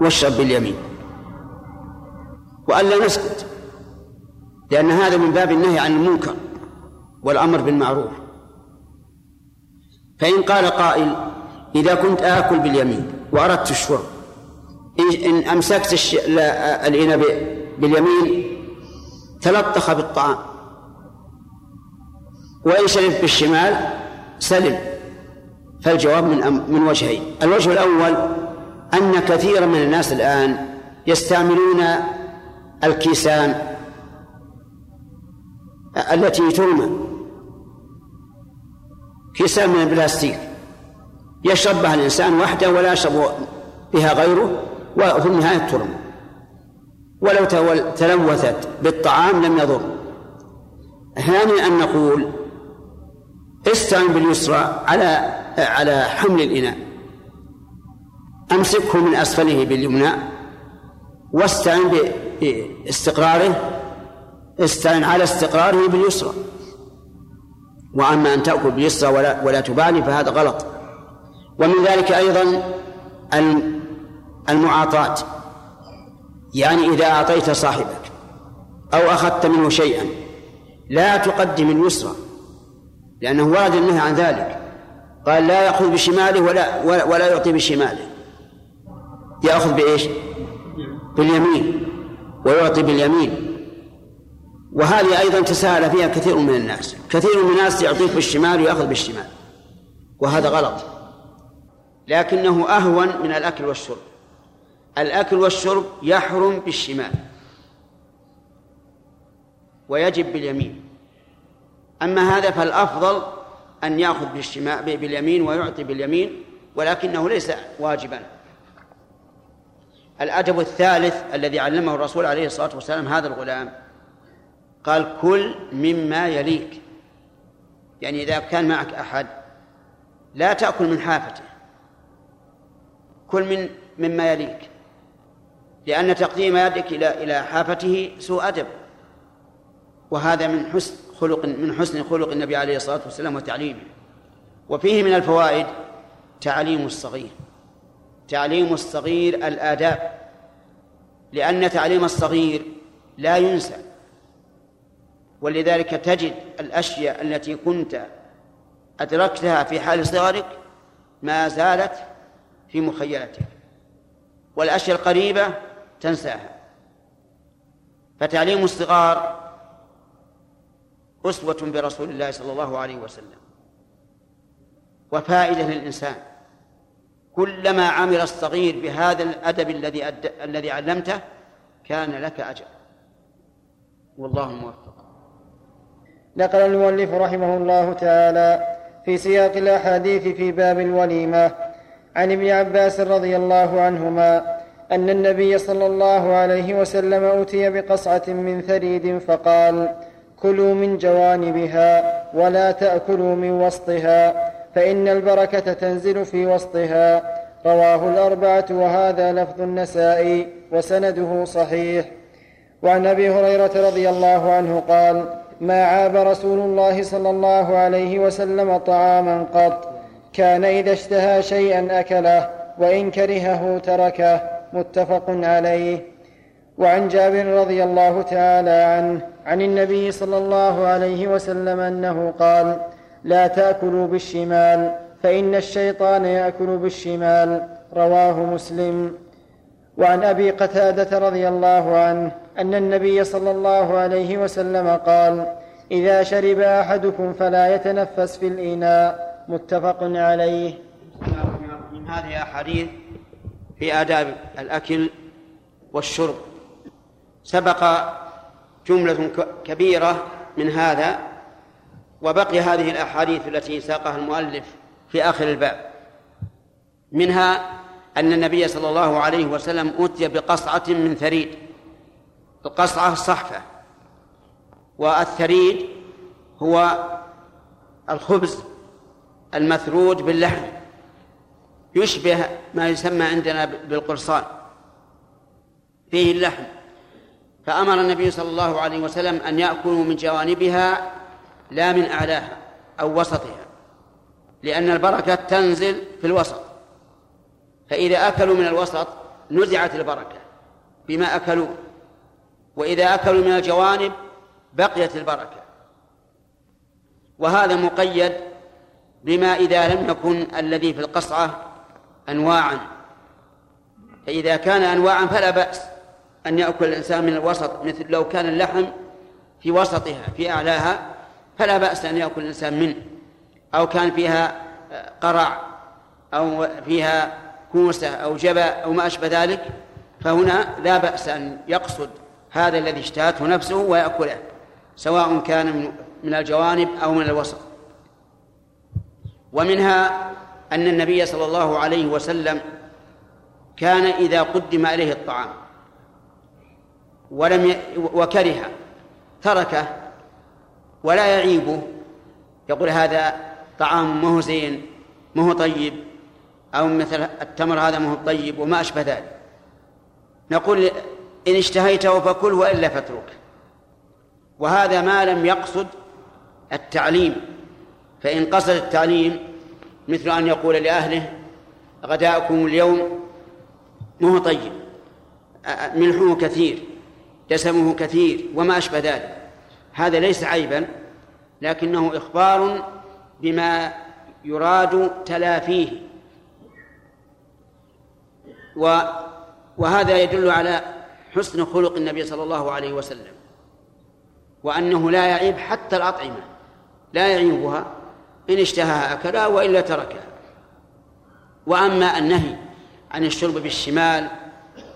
واشرب باليمين. وألا نسكت لأن هذا من باب النهي عن المنكر والأمر بالمعروف. فإن قال قائل إذا كنت آكل باليمين وأردت الشرب إن أمسكت الإناء باليمين تلطخ بالطعام. وإن شرب بالشمال سلم. فالجواب من من وجهين. الوجه الأول أن كثيرا من الناس الآن يستعملون الكيسان التي ترمى. كيسان من البلاستيك. يشرب بها الإنسان وحده ولا يشرب بها غيره وفي النهاية ترمى ولو تلوثت بالطعام لم يضر. ثانيا أن نقول استعن باليسرى على على حمل الإناء. أمسكه من أسفله باليمنى واستعن باستقراره استعن على استقراره باليسرى. وأما أن تأكل باليسرى ولا ولا تبالي فهذا غلط. ومن ذلك أيضا المعاطاة. يعني إذا أعطيت صاحبك أو أخذت منه شيئا لا تقدم اليسرى لأنه ورد النهي عن ذلك. قال لا يأخذ بشماله ولا ولا يعطي بشماله. يأخذ بإيش؟ باليمين ويعطي باليمين. وهذه أيضا تساهل فيها كثير من الناس. كثير من الناس يعطيك بالشمال ويأخذ بالشمال. وهذا غلط. لكنه أهون من الأكل والشرب. الأكل والشرب يحرم بالشمال ويجب باليمين. أما هذا فالأفضل أن يأخذ بالشمال باليمين ويعطي باليمين ولكنه ليس واجبا. الأدب الثالث الذي علمه الرسول عليه الصلاة والسلام هذا الغلام. قال كل مما يليك. يعني إذا كان معك أحد لا تأكل من حافته. كل من مما يليك لأن تقديم يدك إلى إلى حافته سوء أدب. وهذا من حسن خلق من حسن خلق النبي عليه الصلاة والسلام وتعليمه. وفيه من الفوائد تعليم الصغير. تعليم الصغير الآداب. لأن تعليم الصغير لا ينسى. ولذلك تجد الأشياء التي كنت أدركتها في حال صغرك ما زالت في مخيلتك والأشياء القريبة تنساها. فتعليم الصغار أسوة برسول الله صلى الله عليه وسلم. وفائدة للإنسان. كلما عمل الصغير بهذا الأدب الذي أد... الذي علمته كان لك أجر. والله موفق. نقل المؤلف رحمه الله تعالى في سياق الأحاديث في باب الوليمة عن ابن عباس رضي الله عنهما أن النبي صلى الله عليه وسلم أتي بقصعة من ثريد فقال كلوا من جوانبها ولا تأكلوا من وسطها فإن البركة تنزل في وسطها. رواه الأربعة وهذا لفظ النسائي وسنده صحيح. وعن أبي هريرة رضي الله عنه قال ما عاب رسول الله صلى الله عليه وسلم طعاما قط كان إذا اشتهى شيئا أكله وإن كرهه تركه. متفق عليه. وعن جابر رضي الله تعالى عنه عن النبي صلى الله عليه وسلم أنه قال لا تأكلوا بالشمال فإن الشيطان يأكل بالشمال. رواه مسلم. وعن أبي قتادة رضي الله عنه أن النبي صلى الله عليه وسلم قال إذا شرب أحدكم فلا يتنفس في الإناء. متفق عليه. من هذه احاديث في آداب الأكل والشرب. سبق جملة كبيرة من هذا وبقي هذه الأحاديث التي ساقها المؤلف في آخر الباب. منها أن النبي صلى الله عليه وسلم أتي بقصعة من ثريد. القصعة الصحفة والثريد هو الخبز. المثروج باللحم. يشبه ما يسمى عندنا بالقرصان. فيه اللحم. فأمر النبي صلى الله عليه وسلم أن يأكلوا من جوانبها لا من أعلاها أو وسطها لأن البركة تنزل في الوسط. فإذا أكلوا من الوسط نزعت البركة بما أكلوا وإذا أكلوا من الجوانب بقيت البركة. وهذا مقيد بما إذا لم يكن الذي في القصعة أنواعا. فإذا كان أنواعا فلا بأس أن يأكل الإنسان من الوسط مثل لو كان اللحم في وسطها في أعلاها فلا بأس أن يأكل الإنسان منه. أو كان فيها قرع أو فيها كوسة أو جبا أو ما أشبه ذلك فهنا لا بأس أن يقصد هذا الذي اشتهته نفسه ويأكله سواء كان من الجوانب أو من الوسط. ومنها أن النبي صلى الله عليه وسلم كان إذا قدم إليه الطعام ولم ي... وكره تركه ولا يعيبه يقول هذا طعام ما هو زين ما هو طيب أو مثل التمر هذا ما هو طيب وما أشبه ذلك. نقول إن اشتهيته فكل وإلا فاترك وهذا ما لم يقصد التعليم. فإن قصد التعليم مثل أن يقول لأهله غداؤكم اليوم ما هو طيب ملحه كثير دسمه كثير وما أشبه ذلك. هذا ليس عيبا لكنه إخبار بما يراد تلافيه. و وهذا يدل على حسن خلق النبي صلى الله عليه وسلم وأنه لا يعيب حتى الأطعمة لا يعيبها. إن اشتهاها أكلها وإلا تركها. وأما النهي عن الشرب بالشمال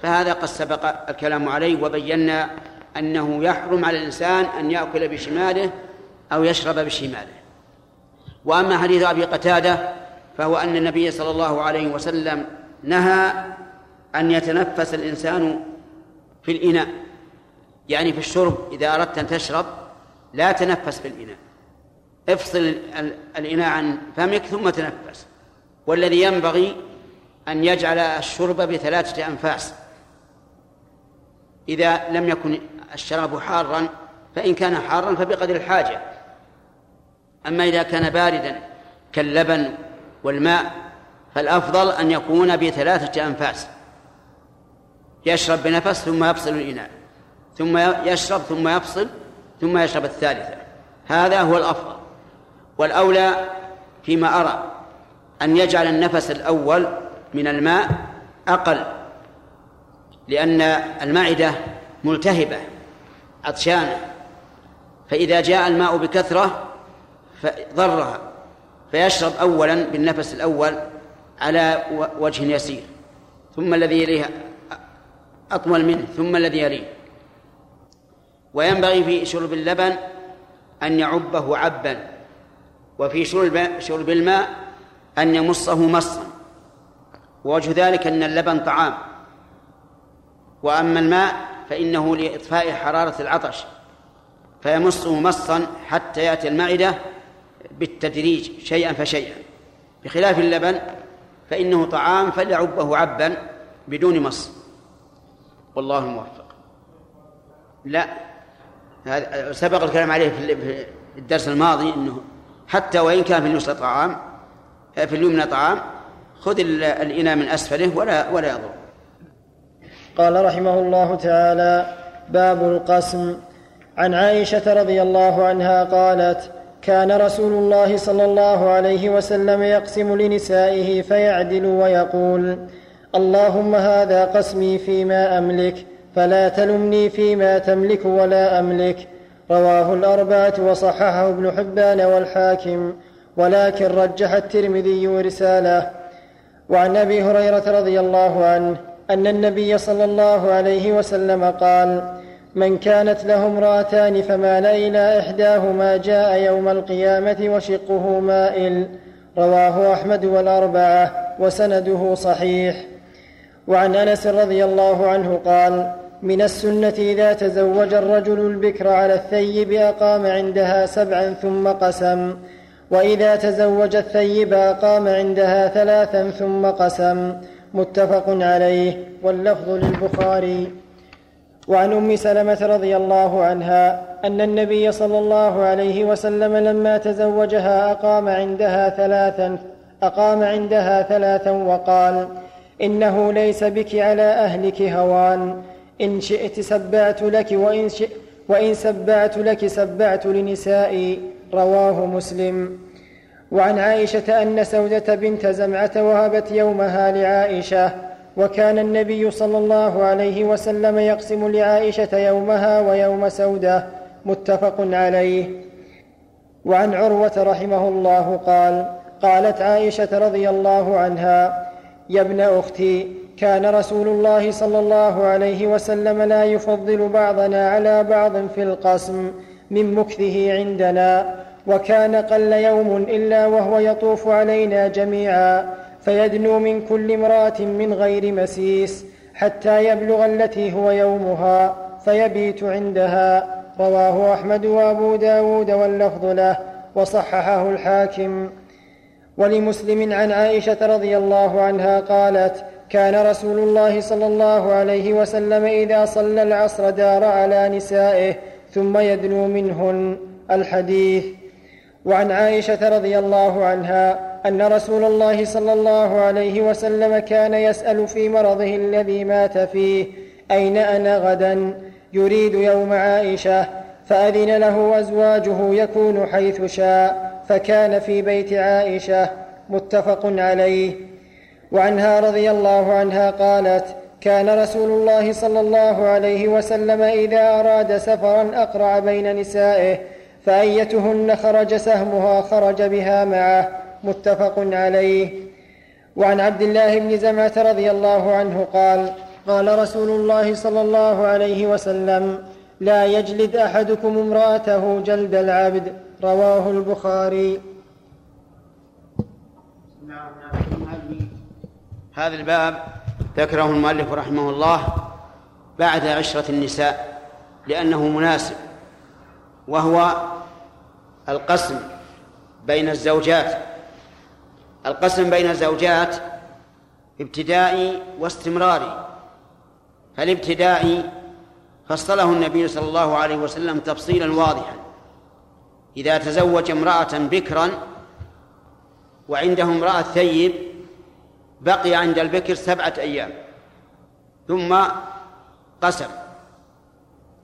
فهذا قد سبق الكلام عليه وبينا أنه يحرم على الإنسان أن يأكل بشماله أو يشرب بشماله. وأما حديث أبي قتادة فهو أن النبي صلى الله عليه وسلم نهى أن يتنفس الإنسان في الإناء يعني في الشرب إذا أردت أن تشرب لا تنفس في الإناء. افصل الإناء عن فمك ثم تنفس. والذي ينبغي أن يجعل الشرب بثلاثة أنفاس. إذا لم يكن الشراب حارا فإن كان حارا فبقدر الحاجة. أما إذا كان باردا كاللبن والماء فالأفضل أن يكون بثلاثة أنفاس. يشرب بنفس ثم يفصل الإناء. ثم يشرب ثم يفصل ثم يشرب الثالثة. هذا هو الأفضل. والأولى فيما أرى أن يجعل النفس الأول من الماء أقل لأن المعدة ملتهبة عطشانة. فإذا جاء الماء بكثرة ضرها فيشرب أولا بالنفس الأول على وجه يسير. ثم الذي يليه أطول منه ثم الذي يليه. وينبغي في شرب اللبن أن يعبه عبا. وفي شرب شرب الماء أن يمصه مصا. ووجه ذلك أن اللبن طعام. وأما الماء فإنه لإطفاء حرارة العطش فيمصه مصا حتى يأتي المعدة بالتدريج شيئا فشيئا. بخلاف اللبن فإنه طعام فليعبه عبا بدون مص. والله الموفق. لا سبق الكلام عليه في الدرس الماضي إنه حتى وإن كان في اليسرى طعام في اليمنى طعام خذ الإناء من أسفله ولا ولا يضر. قال رحمه الله تعالى باب القسم. عن عائشة رضي الله عنها قالت كان رسول الله صلى الله عليه وسلم يقسم لنسائه فيعدل ويقول اللهم هذا قسمي فيما أملك فلا تلمني فيما تملك ولا أملك. رواه الأربعة وصححه ابن حبان والحاكم ولكن رجح الترمذي رسالة. وعن أبي هريرة رضي الله عنه أن النبي صلى الله عليه وسلم قال من كانت له امرأتان فمال إلى إحداهما جاء يوم القيامة وشقه مائل رواه أحمد والأربعة وسنده صحيح. وعن أنس رضي الله عنه قال من السنة إذا تزوج الرجل البكر على الثيب أقام عندها سبعا ثم قسم. وإذا تزوج الثيب أقام عندها ثلاثا ثم قسم. متفق عليه واللفظ للبخاري. وعن أم سلمة رضي الله عنها أن النبي صلى الله عليه وسلم لما تزوجها أقام عندها ثلاثا أقام عندها ثلاثا وقال إنه ليس بك على أهلك هوان. إن شئت سبعت لك وإن, شئ وإن سبعت لك سبعت لنسائي رواه مسلم. وعن عائشة أن سودة بنت زمعة وهبت يومها لعائشة وكان النبي صلى الله عليه وسلم يقسم لعائشة يومها ويوم سودة متفق عليه. وعن عروة رحمه الله قال قالت عائشة رضي الله عنها يا ابن أختي كان رسول الله صلى الله عليه وسلم لا يفضل بعضنا على بعض في القسم من مكثه عندنا وكان قل يوم إلا وهو يطوف علينا جميعا فيدنو من كل امرأة من غير مسيس حتى يبلغ التي هو يومها فيبيت عندها. رواه أحمد وأبو داود واللفظ له وصححه الحاكم. ولمسلم عن عائشة رضي الله عنها قالت كان رسول الله صلى الله عليه وسلم إذا صلى العصر دار على نسائه ثم يدنو منهن الحديث. وعن عائشة رضي الله عنها أن رسول الله صلى الله عليه وسلم كان يسأل في مرضه الذي مات فيه أين أنا غدا؟ يريد يوم عائشة فأذن له ازواجه يكون حيث شاء فكان في بيت عائشة متفق عليه. وعنها رضي الله عنها قالت كان رسول الله صلى الله عليه وسلم إذا أراد سفرا أقرع بين نسائه فأيتهن خرج سهمها خرج بها معه متفق عليه. وعن عبد الله بن زمعة رضي الله عنه قال قال رسول الله صلى الله عليه وسلم لا يجلد أحدكم امرأته جلد العبد رواه البخاري. هذا الباب ذكره المؤلف رحمه الله بعد عشرة النساء لأنه مناسب وهو القسم بين الزوجات. القسم بين الزوجات ابتدائي واستمراري. فالابتدائي فصله النبي صلى الله عليه وسلم تفصيلا واضحا. إذا تزوج امرأة بكرا وعنده امرأة ثيب بقي عند البكر سبعة أيام ثم قسم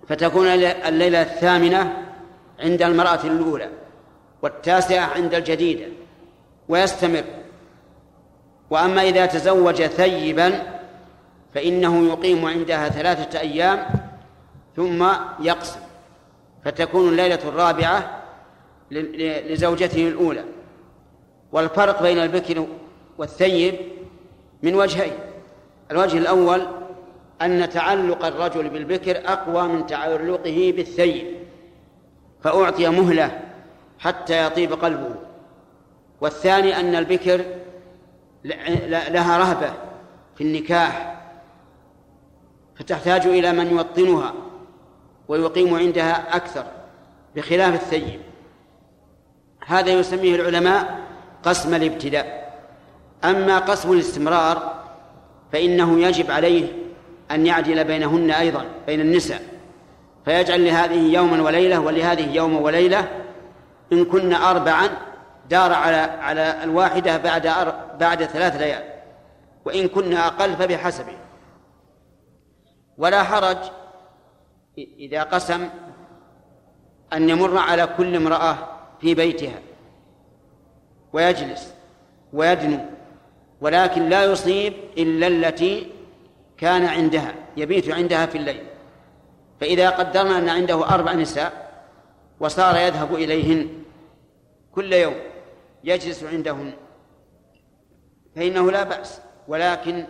فتكون الليلة الثامنة عند المرأة الأولى والتاسعة عند الجديدة ويستمر. وأما إذا تزوج ثيبا فإنه يقيم عندها ثلاثة أيام ثم يقسم فتكون الليلة الرابعة لزوجته الأولى. والفرق بين البكر والثيب من وجهين. الوجه الأول أن تعلق الرجل بالبكر أقوى من تعلقه بالثيب فأعطي مهلة حتى يطيب قلبه. والثاني أن البكر لها رهبة في النكاح فتحتاج إلى من يوطنها ويقيم عندها أكثر بخلاف الثيب. هذا يسميه العلماء قسم الابتداء. أما قسم الاستمرار فإنه يجب عليه أن يعدل بينهن أيضا بين النساء. فيجعل لهذه يوما وليلة ولهذه يوما وليلة إن كن أربعا دار على على الواحدة بعد بعد ثلاث ليال وإن كن أقل فبحسبه ولا حرج إذا قسم أن يمر على كل امرأة في بيتها ويجلس ويدنو ولكن لا يصيب إلا التي كان عندها يبيت عندها في الليل. فإذا قدرنا أن عنده أربع نساء وصار يذهب إليهن كل يوم يجلس عندهن فإنه لا بأس. ولكن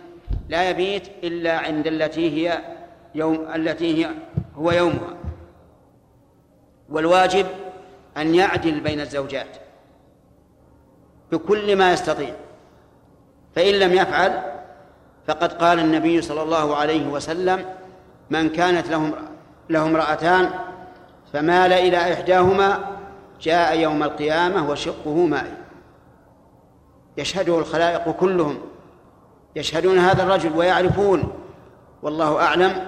لا يبيت إلا عند التي هي يوم التي هي هو يومها. والواجب أن يعدل بين الزوجات بكل ما يستطيع. فإن لم يفعل فقد قال النبي صلى الله عليه وسلم من كانت لهم له امرأتان فمال إلى إحداهما جاء يوم القيامة وشقه مائل. يشهده الخلائق كلهم. يشهدون هذا الرجل ويعرفون. والله أعلم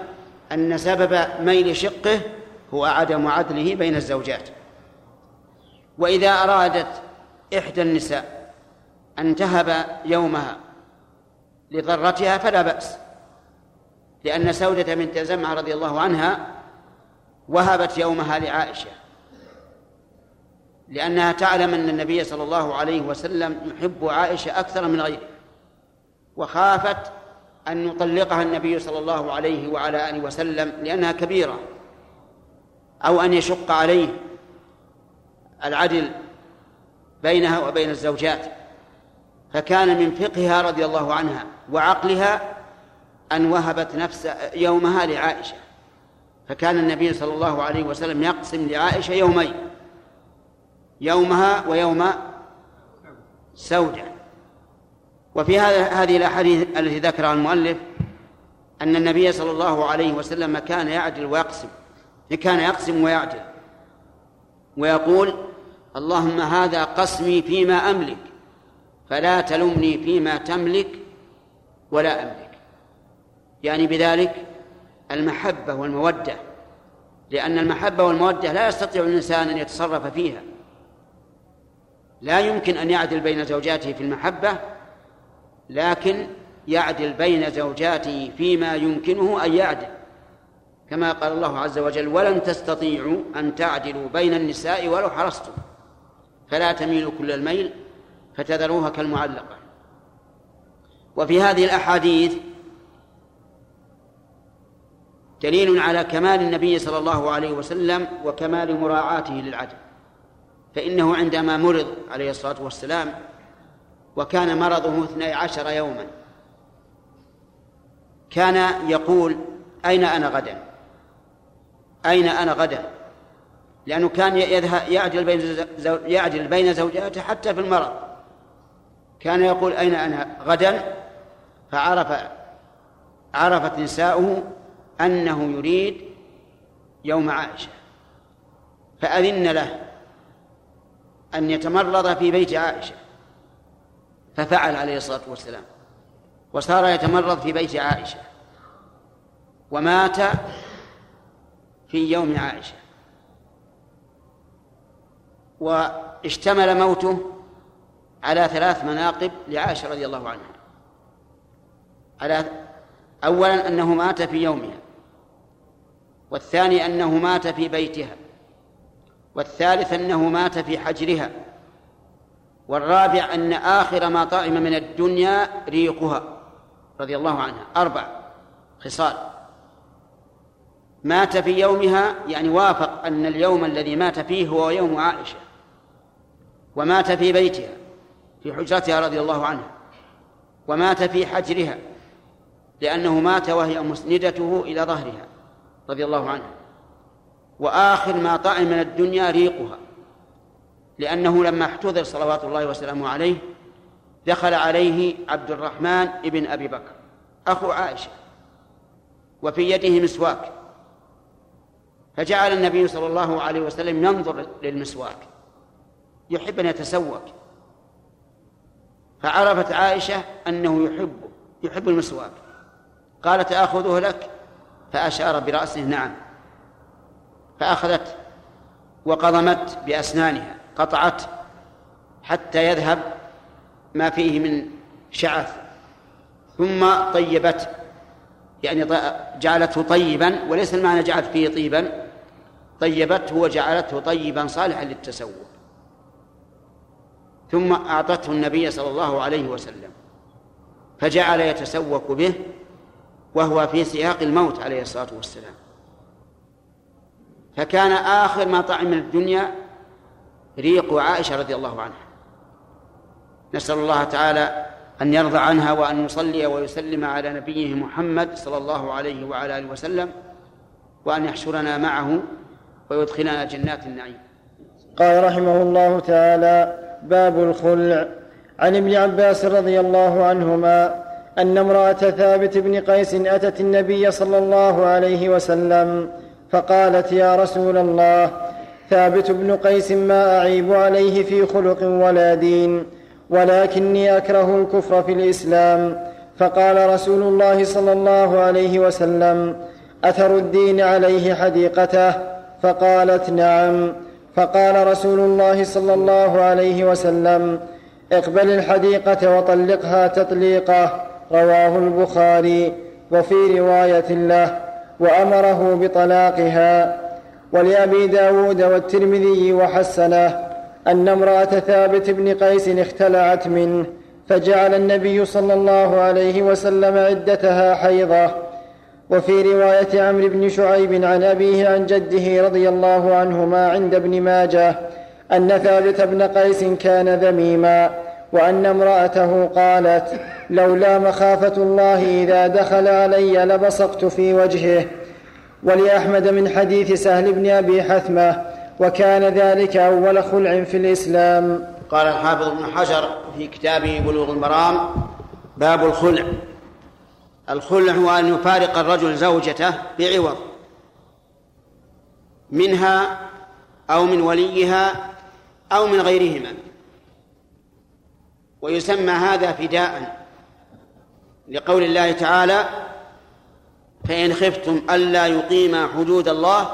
أن سبب ميل شقه هو عدم عدله بين الزوجات. وإذا أرادت إحدى النساء أن تهب يومها لضرتها فلا بأس لأن سودة بنت زمعة رضي الله عنها وهبت يومها لعائشة لأنها تعلم أن النبي صلى الله عليه وسلم يحب عائشة أكثر من غيره وخافت أن يطلقها النبي صلى الله عليه وعلى آله وسلم لأنها كبيرة أو أن يشق عليه العدل بينها وبين الزوجات. فكان من فقهها رضي الله عنها وعقلها أن وهبت نفس يومها لعائشة. فكان النبي صلى الله عليه وسلم يقسم لعائشة يومين يومها ويوم سودة. وفي هذا هذه الأحاديث التي ذكرها المؤلف أن النبي صلى الله عليه وسلم كان يعدل ويقسم كان يقسم ويعدل ويقول اللهم هذا قسمي فيما أملك فلا تلمني فيما تملك ولا أملك. يعني بذلك المحبة والمودة لأن المحبة والمودة لا يستطيع الإنسان أن يتصرف فيها. لا يمكن أن يعدل بين زوجاته في المحبة لكن يعدل بين زوجاته فيما يمكنه أن يعدل. كما قال الله عز وجل ولن تستطيعوا أن تعدلوا بين النساء ولو حرصتم فلا تميلوا كل الميل فتذروها كالمعلقة. وفي هذه الأحاديث دليل على كمال النبي صلى الله عليه وسلم وكمال مراعاته للعدل. فإنه عندما مرض عليه الصلاة والسلام وكان مرضه اثني عشر يوما كان يقول أين أنا غدا؟ أين أنا غدا؟ لأنه كان يذهب يعدل بين يعدل بين زوجاته حتى في المرض. كان يقول أين أنا؟ غدا. فعرف عرفت نساؤه أنه يريد يوم عائشة. فأذن له أن يتمرض في بيت عائشة. ففعل عليه الصلاة والسلام. وصار يتمرض في بيت عائشة. ومات في يوم عائشة. واشتمل موته على ثلاث مناقب لعائشة رضي الله عنها. على أولا أنه مات في يومها والثاني أنه مات في بيتها والثالث أنه مات في حجرها والرابع أن آخر ما طعم من الدنيا ريقها رضي الله عنها. أربع خصال. مات في يومها يعني وافق أن اليوم الذي مات فيه هو يوم عائشة ومات في بيتها. في حجرتها رضي الله عنها ومات في حجرها لأنه مات وهي مسندته إلى ظهرها رضي الله عنها. وآخر ما طعم من الدنيا ريقها لأنه لما احتضر صلوات الله وسلامه عليه دخل عليه عبد الرحمن ابن أبي بكر أخو عائشة وفي يده مسواك. فجعل النبي صلى الله عليه وسلم ينظر للمسواك يحب أن يتسوك. فعرفت عائشة أنه يحبه يحب المسواك. قالت آخذه لك؟ فأشار برأسه نعم. فأخذت وقضمت بأسنانها قطعت حتى يذهب ما فيه من شعث ثم طيبته يعني جعلته طيبا وليس المعنى جعلت فيه طيبا طيبته وجعلته طيبا صالحا للتسوق. ثم أعطته النبي صلى الله عليه وسلم فجعل يتسوق به وهو في سياق الموت عليه الصلاة والسلام. فكان آخر ما طعم الدنيا ريق عائشة رضي الله عنها. نسأل الله تعالى أن يرضى عنها وأن يصلي ويسلم على نبيه محمد صلى الله عليه وعلى آله وسلم وأن يحشرنا معه ويدخلنا جنات النعيم. قال رحمه الله تعالى باب الخلع. عن ابن عباس رضي الله عنهما أن امرأة ثابت بن قيس أتت النبي صلى الله عليه وسلم فقالت يا رسول الله ثابت بن قيس ما أعيب عليه في خلق ولا دين ولكني أكره الكفر في الإسلام. فقال رسول الله صلى الله عليه وسلم أثر الدين عليه حديقته؟ فقالت نعم. فقال رسول الله صلى الله عليه وسلم اقبل الحديقة وطلقها تطليقه رواه البخاري وفي رواية له وأمره بطلاقها. ولأبي داود والترمذي وحسنه أن امرأة ثابت بن قيس اختلعت منه فجعل النبي صلى الله عليه وسلم عدتها حيضة. وفي رواية عمرو بن شعيب عن أبيه عن جده رضي الله عنهما عند ابن ماجه أن ثابت بن قيس كان ذميما وأن امرأته قالت لولا مخافة الله إذا دخل علي لبصقت في وجهه. ولأحمد من حديث سهل بن أبي حثمة وكان ذلك أول خلع في الإسلام. قال الحافظ ابن حجر في كتابه بلوغ المرام باب الخلع. الخلع هو أن يفارق الرجل زوجته بعوض منها أو من وليها أو من غيرهما. ويسمى هذا فداء لقول الله تعالى فإن خفتم ألا يقيما حدود الله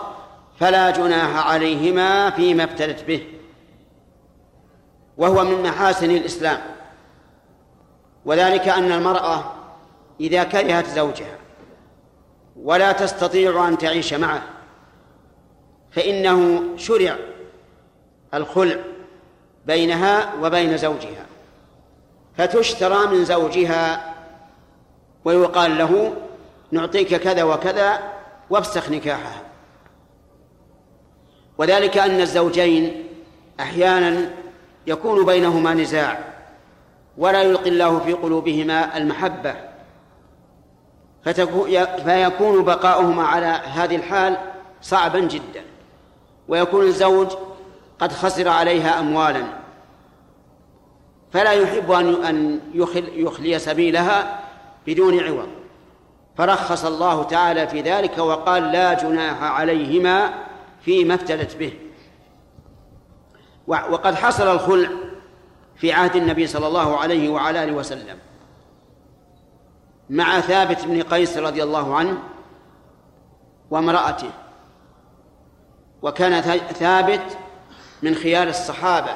فلا جناح عليهما فيما ابتلت به. وهو من محاسن الإسلام. وذلك أن المرأة إذا كرهت زوجها ولا تستطيع أن تعيش معه فإنه شرع الخلع بينها وبين زوجها فتشترى من زوجها ويقال له نعطيك كذا وكذا وافسخ نكاحها. وذلك أن الزوجين أحيانا يكون بينهما نزاع ولا يلقي الله في قلوبهما المحبة. فيكون بقاؤهما على هذه الحال صعبا جدا. ويكون الزوج قد خسر عليها أموالا. فلا يحب أن يخلي سبيلها بدون عوض. فرخص الله تعالى في ذلك وقال لا جناح عليهما فيما افتدت به. وقد حصل الخلع في عهد النبي صلى الله عليه وعلى آله وسلم. مع ثابت بن قيس رضي الله عنه وامرأته. وكان ثابت من خيار الصحابة.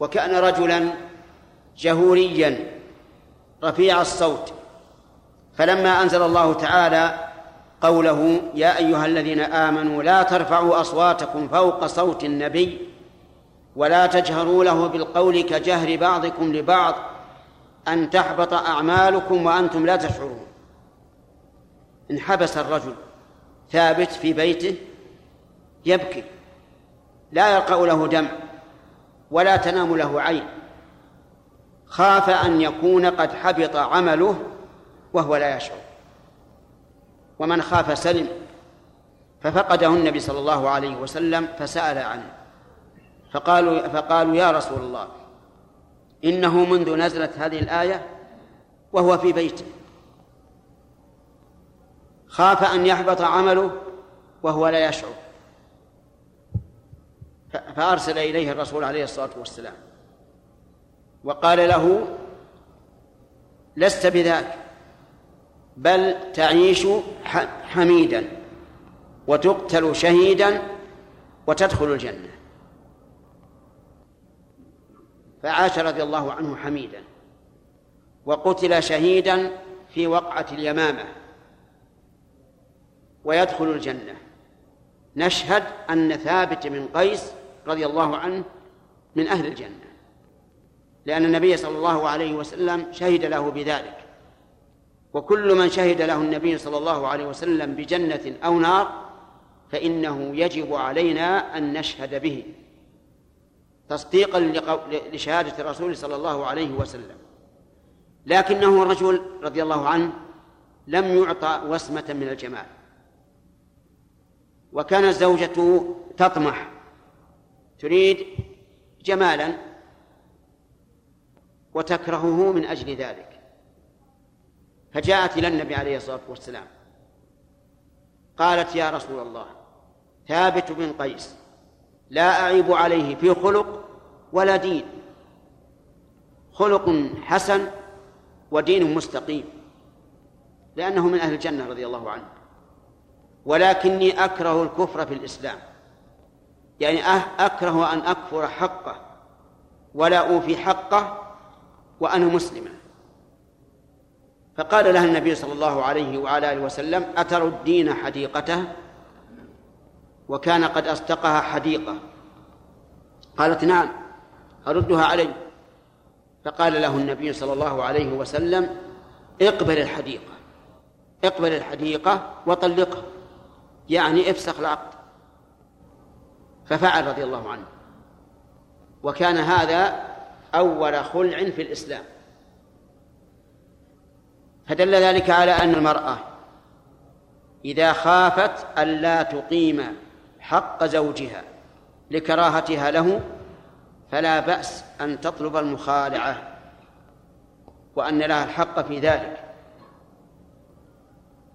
وكان رجلا جهوريا رفيع الصوت. فلما أنزل الله تعالى قوله يا أيها الذين آمنوا لا ترفعوا أصواتكم فوق صوت النبي ولا تجهروا له بالقول كجهر بعضكم لبعض أن تحبط أعمالكم وأنتم لا تشعرون. انحبس الرجل ثابت في بيته يبكي لا يرقأ له دم ولا تنام له عين. خاف أن يكون قد حبط عمله وهو لا يشعر. ومن خاف سلم ففقده النبي صلى الله عليه وسلم فسأل عنه. فقالوا فقالوا يا رسول الله إنه منذ نزلت هذه الآية وهو في بيته. خاف أن يحبط عمله وهو لا يشعر. فأرسل إليه الرسول عليه الصلاة والسلام. وقال له لست بذاك بل تعيش حميدا وتقتل شهيدا وتدخل الجنة. فعاش رضي الله عنه حميدا وقتل شهيدا في وقعة اليمامة ويدخل الجنة. نشهد أن ثابت بن قيس رضي الله عنه من أهل الجنة لأن النبي صلى الله عليه وسلم شهد له بذلك. وكل من شهد له النبي صلى الله عليه وسلم بجنة أو نار فإنه يجب علينا أن نشهد به. تصديقا لشهادة الرسول صلى الله عليه وسلم. لكنه رجل رضي الله عنه لم يعطى وسمة من الجمال. وكانت زوجته تطمح. تريد جمالا وتكرهه من أجل ذلك. فجاءت إلى النبي عليه الصلاة والسلام. قالت يا رسول الله ثابت بن قيس لا أعيب عليه في خلق ولا دين. خلق حسن ودين مستقيم. لأنه من أهل الجنة رضي الله عنه. ولكني أكره الكفر في الإسلام. يعني أه- أكره أن أكفر حقه ولا أوفي حقه وأنا مسلمة فقال لها النبي صلى الله عليه وعلى آله وسلم أتر الدين حديقته؟ وكان قد أصدقها حديقة. قالت نعم أردها علي. فقال له النبي صلى الله عليه وسلم اقبل الحديقة اقبل الحديقة وطلقها. يعني افسخ العقد. ففعل رضي الله عنه. وكان هذا أول خلع في الإسلام. فدل ذلك على أن المرأة إذا خافت ألا تقيم حق زوجها لكراهتها له فلا بأس أن تطلب المخالعة وأن لها الحق في ذلك.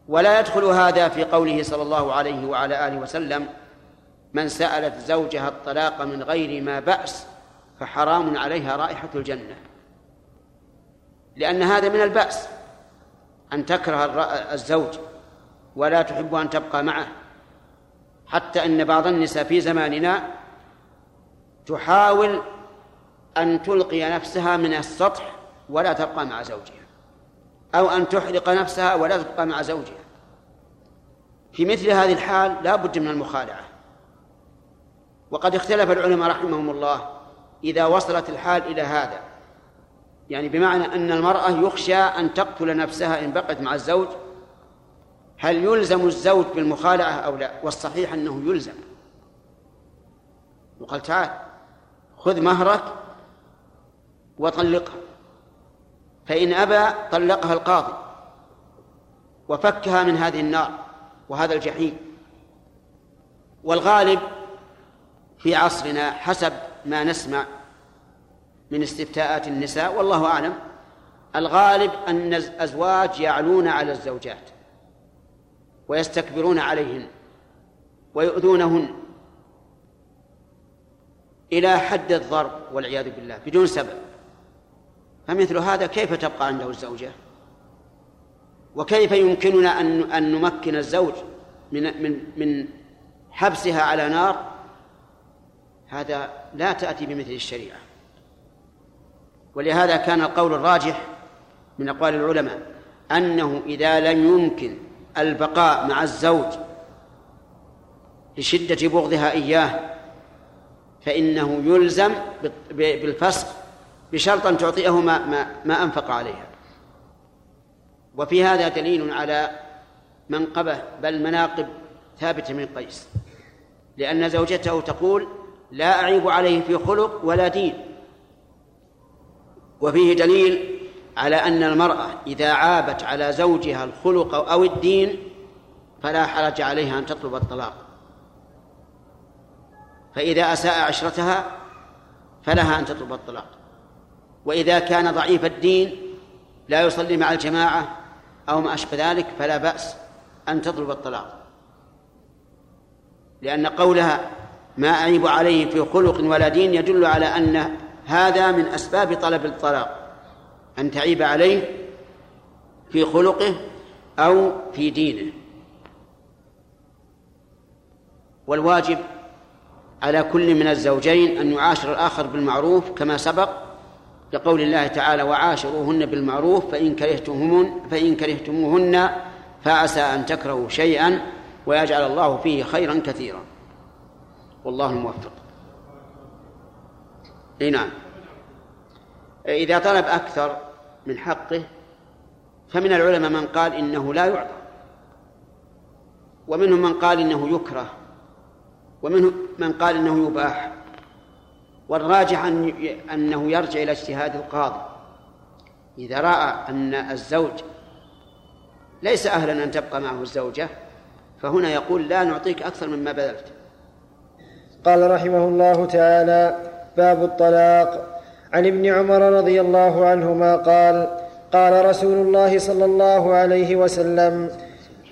ولا يدخل هذا في قوله صلى الله عليه وعلى آله وسلم من سألت زوجها الطلاق من غير ما بأس فحرام عليها رائحة الجنة. لأن هذا من البأس أن تكره الزوج ولا تحب أن تبقى معه. حتى أن بعض النساء في زماننا تحاول أن تلقي نفسها من السطح ولا تبقى مع زوجها أو أن تحرق نفسها ولا تبقى مع زوجها. في مثل هذه الحال لا بد من المخالعة. وقد اختلف العلماء رحمهم الله إذا وصلت الحال إلى هذا. يعني بمعنى أن المرأة يخشى أن تقتل نفسها إن بقت مع الزوج هل يلزم الزوج بالمخالعة أو لا؟ والصحيح أنه يلزم. وقال تعال خذ مهرك وطلقها. فإن أبى طلقها القاضي وفكها من هذه النار وهذا الجحيم. والغالب في عصرنا حسب ما نسمع من استفتاءات النساء والله أعلم الغالب أن الأزواج يعلون على الزوجات. ويستكبرون عليهن ويؤذونهن إلى حد الضرب والعياذ بالله بدون سبب. فمثل هذا كيف تبقى عنده الزوجة؟ وكيف يمكننا أن أن نمكن الزوج من من من حبسها على نار؟ هذا لا تأتي بمثل الشريعة. ولهذا كان القول الراجح من أقوال العلماء أنه إذا لم يمكن البقاء مع الزوج لشدة بغضها إياه فإنه يلزم بالفسخ بشرط أن تعطيه ما, ما, ما أنفق عليها. وفي هذا دليل على منقبة بل مناقب ثابت من قيس لأن زوجته تقول لا أعيب عليه في خلق ولا دين. وفيه دليل على أن المرأة إذا عابت على زوجها الخلق أو الدين فلا حرج عليها أن تطلب الطلاق. فإذا أساء عشرتها فلها أن تطلب الطلاق. وإذا كان ضعيف الدين لا يصلي مع الجماعة أو ما أشبه ذلك فلا بأس أن تطلب الطلاق. لأن قولها ما أعيب عليه في خلق ولا دين يدل على أن هذا من أسباب طلب الطلاق. أن تعيب عليه في خلقه أو في دينه. والواجب على كل من الزوجين أن يعاشر الآخر بالمعروف كما سبق لقول الله تعالى وعاشروهن بالمعروف فإن كرهتموهن فإن كرهتموهن فعسى أن تكرهوا شيئا ويجعل الله فيه خيرا كثيرا. والله الموفق. إي نعم. إذا طلب أكثر من حقه فمن العلماء من قال إنه لا يعطى ومنهم من قال إنه يكره ومنهم من قال إنه يباح والراجح أن أنه يرجع إلى اجتهاد القاضي. إذا رأى أن الزوج ليس أهلا أن تبقى معه الزوجة فهنا يقول لا نعطيك أكثر مما بذلت. قال رحمه الله تعالى باب الطلاق. عن ابن عمر رضي الله عنهما قال قال رسول الله صلى الله عليه وسلم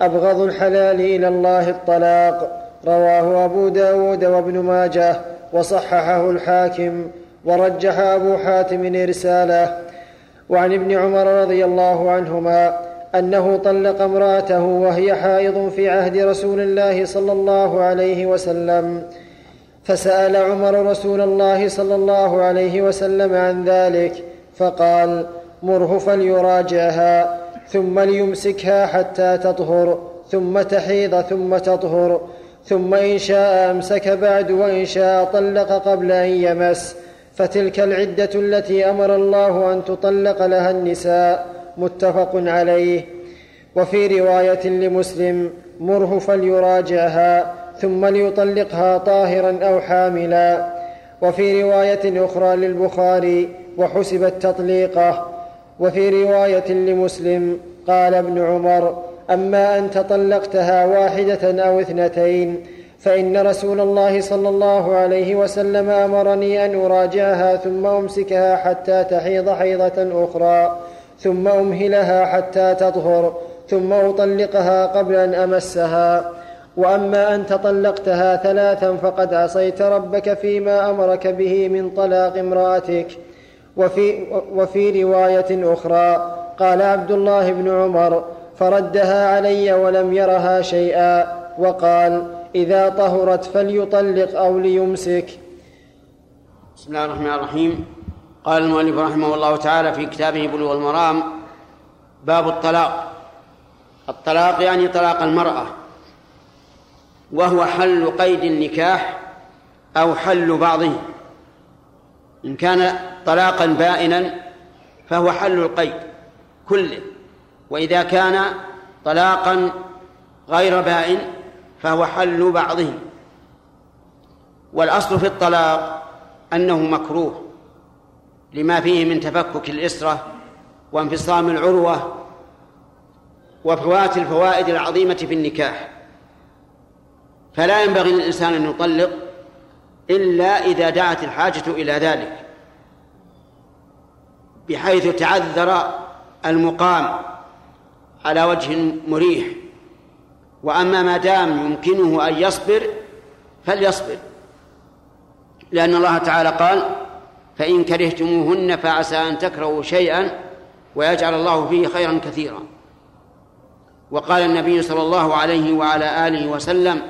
أبغض الحلال إلى الله الطلاق. رواه أبو داود وابن ماجه وصححه الحاكم ورجح أبو حاتم إرساله وعن ابن عمر رضي الله عنهما أنه طلق امرأته وهي حائض في عهد رسول الله صلى الله عليه وسلم. فسأل عمر رسول الله صلى الله عليه وسلم عن ذلك فقال مره فليراجعها ثم ليمسكها حتى تطهر ثم تحيض ثم تطهر ثم إن شاء أمسك بعد وإن شاء طلق قبل أن يمس فتلك العدة التي أمر الله أن تطلق لها النساء. متفق عليه. وفي رواية لمسلم مره فليراجعها ثم ليطلقها طاهرا أو حاملا. وفي رواية أخرى للبخاري وحسبت تطليقه. وفي رواية لمسلم قال ابن عمر أما أن تطلقتها واحدة أو اثنتين فإن رسول الله صلى الله عليه وسلم أمرني أن أراجعها ثم أمسكها حتى تحيض حيضة أخرى ثم أمهلها حتى تطهر ثم أطلقها قبل أن أمسها. وأما أن تطلقتها ثلاثا فقد عصيت ربك فيما أمرك به من طلاق امرأتك. وفي, وفي رواية أخرى قال عبد الله بن عمر فردها علي ولم يرها شيئا وقال إذا طهرت فليطلق أو ليمسك. بسم الله الرحمن الرحيم. قال المؤلف رحمه الله تعالى في كتابه بلوغ المرام باب الطلاق. الطلاق يعني طلاق المرأة. وهو حل قيد النكاح أو حل بعضه. إن كان طلاقا بائنا فهو حل القيد كله. وإذا كان طلاقا غير بائن فهو حل بعضه. والأصل في الطلاق أنه مكروه لما فيه من تفكك الإسرة وانفصام العروة وفوات الفوائد العظيمة في النكاح. فلا ينبغي للإنسان أن يطلق إلا إذا دعت الحاجة إلى ذلك بحيث تعذر المقام على وجه مريح. وأما ما دام يمكنه أن يصبر فليصبر لأن الله تعالى قال فإن كرهتموهن فعسى أن تكرهوا شيئا ويجعل الله فيه خيرا كثيرا. وقال النبي صلى الله عليه وعلى آله وسلم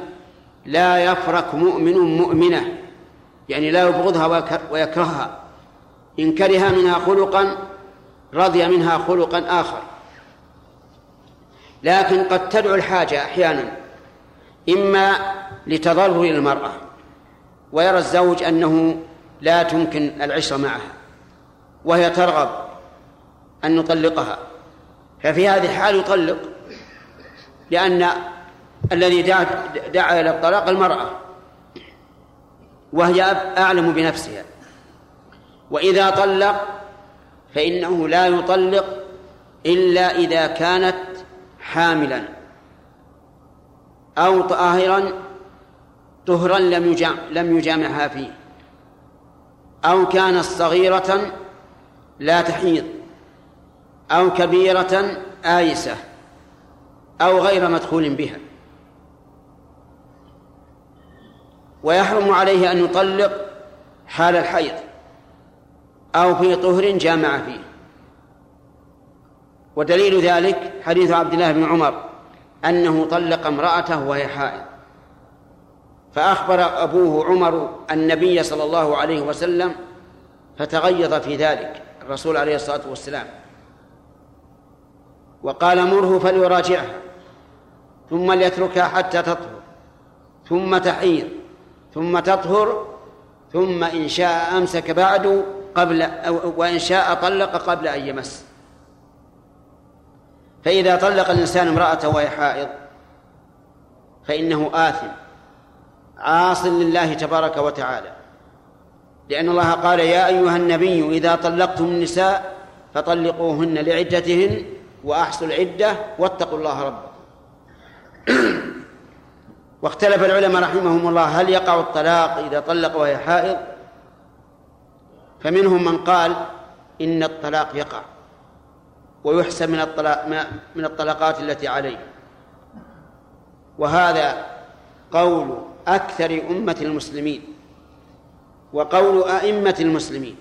لا يفرك مؤمن مؤمنة. يعني لا يبغضها ويكرهها. إن كره منها خلقا رضي منها خلقا آخر. لكن قد تدعو الحاجة أحيانا إما لتضرر المرأة ويرى الزوج أنه لا تمكن العشرة معها وهي ترغب أن نطلقها ففي هذه الحال يطلق لأن الذي دعا, دعا إلى الطلاق المرأة وهي أعلم بنفسها. وإذا طلق فإنه لا يطلق إلا إذا كانت حاملا أو طاهرا طهرا لم يجامع لم يجامعها فيه. أو كانت صغيرة لا تحيض أو كبيرة آيسة أو غير مدخول بها. ويحرم عليه أن يطلق حال الحيض أو في طهر جامع فيه. ودليل ذلك حديث عبد الله بن عمر أنه طلق امرأته وهي حائض. فأخبر أبوه عمر النبي صلى الله عليه وسلم فتغيظ في ذلك الرسول عليه الصلاة والسلام. وقال مره فليراجعها ثم ليتركها حتى تطهر ثم تحيض. ثم تطهر ثم إن شاء أمسك بعد قبل وإن شاء طلق قبل أن يمس. فإذا طلق الإنسان امرأته وهي حائض فإنه آثم عاص لله تبارك وتعالى. لأن الله قال يا أيها النبي إذا طلقتم النساء فطلقوهن لعدتهن وأحصوا العدة واتقوا الله ربكم. واختلف العلماء رحمهم الله هل يقع الطلاق إذا طلق وهي حائض؟ فمنهم من قال إن الطلاق يقع ويحسب من الطلاق من الطلقات التي عليه. وهذا قول أكثر أمة المسلمين وقول أئمة المسلمين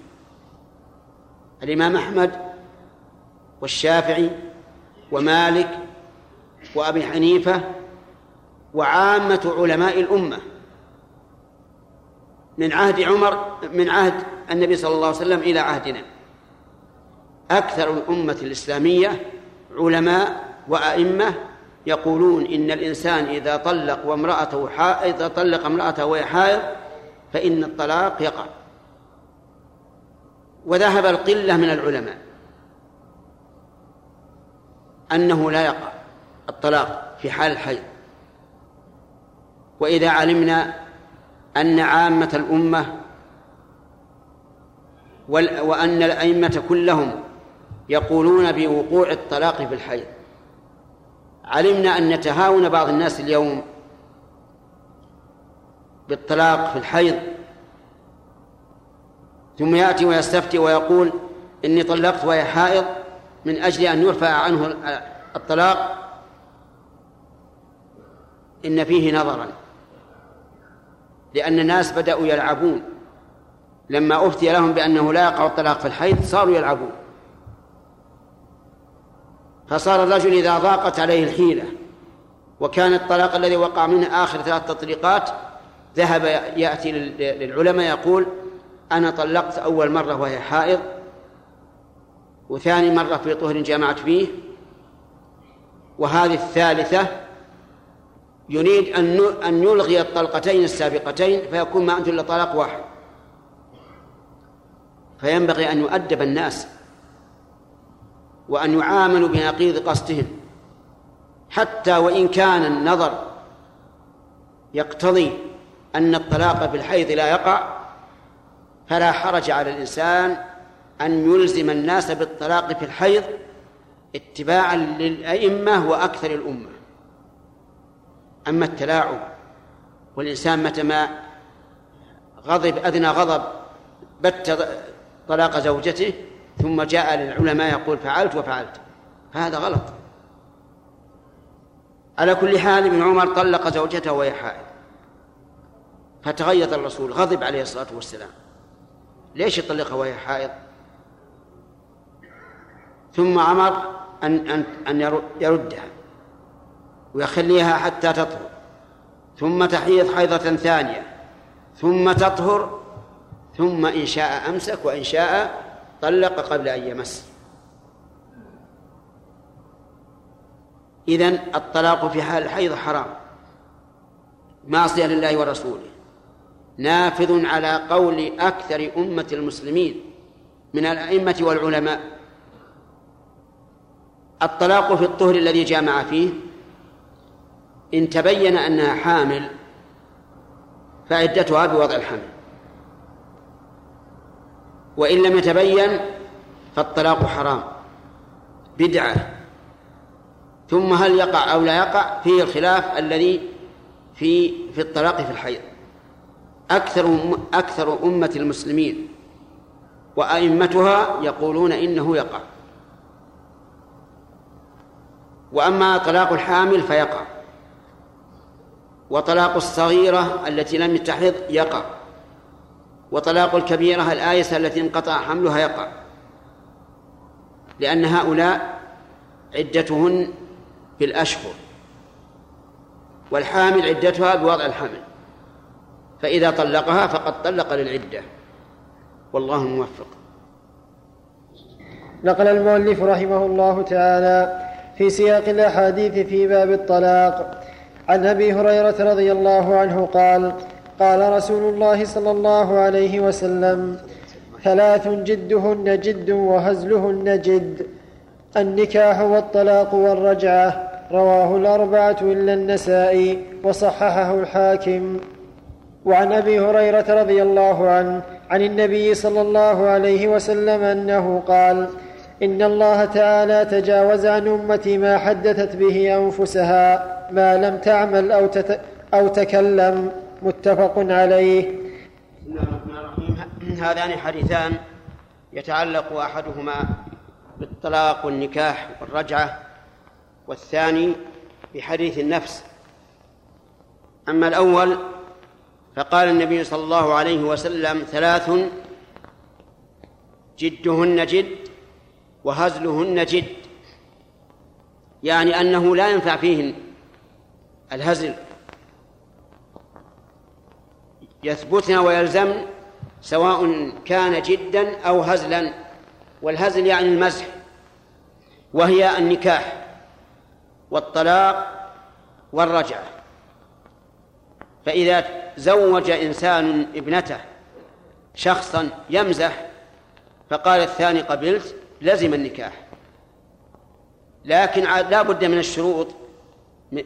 الإمام أحمد والشافعي ومالك وأبي حنيفة وعامة علماء الأمة. من عهد عمر من عهد النبي صلى الله عليه وسلم إلى عهدنا. أكثر الأمة الإسلامية علماء وأئمة يقولون إن الإنسان إذا طلق وامرأته حائض إذا طلق امرأته وهي حائض فإن الطلاق يقع. وذهب القلة من العلماء. أنه لا يقع الطلاق في حال الحيض. وإذا علمنا أن عامة الأمة وأن الأئمة كلهم يقولون بوقوع الطلاق في الحيض علمنا أن تهاون بعض الناس اليوم بالطلاق في الحيض. ثم يأتي ويستفتي ويقول إني طلقت وهي حائض من أجل أن يرفع عنه الطلاق. إن فيه نظرا. لأن الناس بدأوا يلعبون. لما أفتي لهم بأنه لا يقع الطلاق في الحيض صاروا يلعبون. فصار الرجل إذا ضاقت عليه الحيلة وكان الطلاق الذي وقع منه آخر ثلاث تطليقات ذهب يأتي للعلماء يقول أنا طلقت أول مرة وهي حائض وثاني مرة في طهر جامعت فيه وهذه الثالثة يريد أن أن يلغي الطلقتين السابقتين فيكون ما أنتم إلا طلاق واحد. فينبغي أن يؤدب الناس وأن يعاملوا بنقيض قصدهم حتى وإن كان النظر يقتضي أن الطلاق في الحيض لا يقع فلا حرج على الإنسان أن يلزم الناس بالطلاق في الحيض اتباعا للأئمة وأكثر الأمة. أما التلاعب والإنسان متى ما غضب أدنى غضب بت طلاق زوجته ثم جاء للعلماء يقول فعلت وفعلت. هذا غلط. على كل حال ابن عمر طلق زوجته وهي حائض. فتغيظ الرسول غضب عليه الصلاة والسلام. ليش يطلقها وهي حائض؟ ثم أمر أن أن أن يردها. ويخليها حتى تطهر. ثم تحيض حيضة ثانية. ثم تطهر. ثم إن شاء أمسك وإن شاء طلق قبل أن يمس. إذن الطلاق في حال الحيض حرام. معصية لله ورسوله. نافذ على قول أكثر أمة المسلمين من الأئمة والعلماء. الطلاق في الطهر الذي جامع فيه إن تبين أنها حامل فعدتها بوضع الحمل. وإن لم يتبين فالطلاق حرام. بدعة. ثم هل يقع أو لا يقع؟ فيه الخلاف الذي في في الطلاق في الحيض. أكثر أكثر أمة المسلمين وأئمتها يقولون إنه يقع. وأما طلاق الحامل فيقع. وطلاق الصغيرة التي لم تحض يقع. وطلاق الكبيرة الآيسة التي انقطع حملها يقع. لأن هؤلاء عدتهن بالأشهر والحامل عدتها بوضع الحمل. فإذا طلقها فقد طلق للعدة. والله موفق نقل المؤلف رحمه الله تعالى في سياق الأحاديث في باب الطلاق. عن أبي هريرة رضي الله عنه قال قال رسول الله صلى الله عليه وسلم ثلاث جدهن جد وهزلهن جد النكاح والطلاق والرجعة رواه الأربعة إلا النسائي وصححه الحاكم. وعن أبي هريرة رضي الله عنه عن النبي صلى الله عليه وسلم أنه قال إن الله تعالى تجاوز عن أمتي ما حدثت به أنفسها. ما لم تعمل أو, تت أو تكلم متفق عليه. بسم الله الرحمن الرحيم هذان حديثان يتعلق أحدهما بالطلاق والنكاح والرجعة والثاني بحديث النفس. أما الأول فقال النبي صلى الله عليه وسلم ثلاث جدهن جد وهزلهن جد. يعني أنه لا ينفع فيهن الهزل. يثبتن ويلزم سواء كان جدا أو هزلا والهزل يعني المزح وهي النكاح والطلاق والرجعة. فإذا زوج إنسان ابنته شخصا يمزح فقال الثاني قبلت لزم النكاح. لكن لا بد من الشروط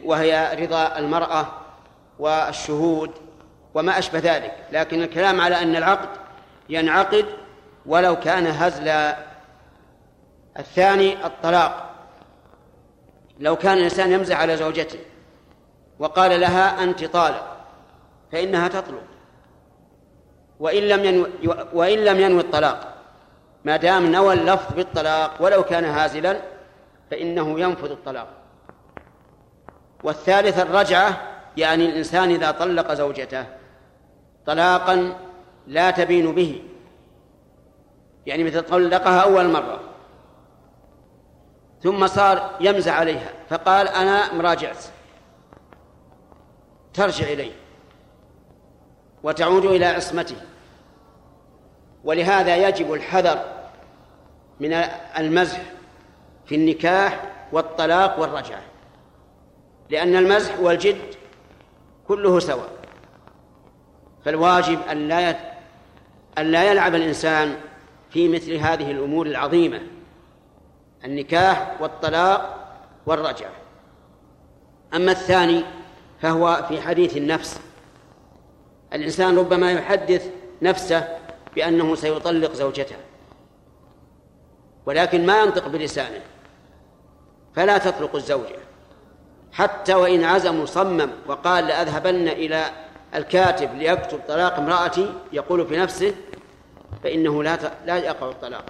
وهي رضا المرأة والشهود وما أشبه ذلك. لكن الكلام على أن العقد ينعقد ولو كان هزل الثاني الطلاق. لو كان الإنسان يمزح على زوجته وقال لها أنت طالق فإنها تطلق. وإن لم ينوي وإن لم ينوي الطلاق ما دام نوى اللفظ بالطلاق ولو كان هازلا فإنه ينفذ الطلاق. والثالث الرجعة يعني الإنسان إذا طلق زوجته طلاقا لا تبين به. يعني مثل طلقها أول مرة. ثم صار يمزح عليها فقال أنا مراجعت. ترجع إليه وتعود إلى عصمته. ولهذا يجب الحذر من المزح في النكاح والطلاق والرجعة. لأن المزح والجد كله سواء. فالواجب أن لا أن لا يلعب الإنسان في مثل هذه الأمور العظيمة النكاح والطلاق والرجعة. أما الثاني فهو في حديث النفس. الإنسان ربما يحدث نفسه بأنه سيطلق زوجته ولكن ما ينطق بلسانه فلا تطلق الزوجة. حتى وإن عزم مصمم وقال لأذهبن إلى الكاتب ليكتب طلاق امرأتي يقول في نفسه فإنه لا لا يقع الطلاق.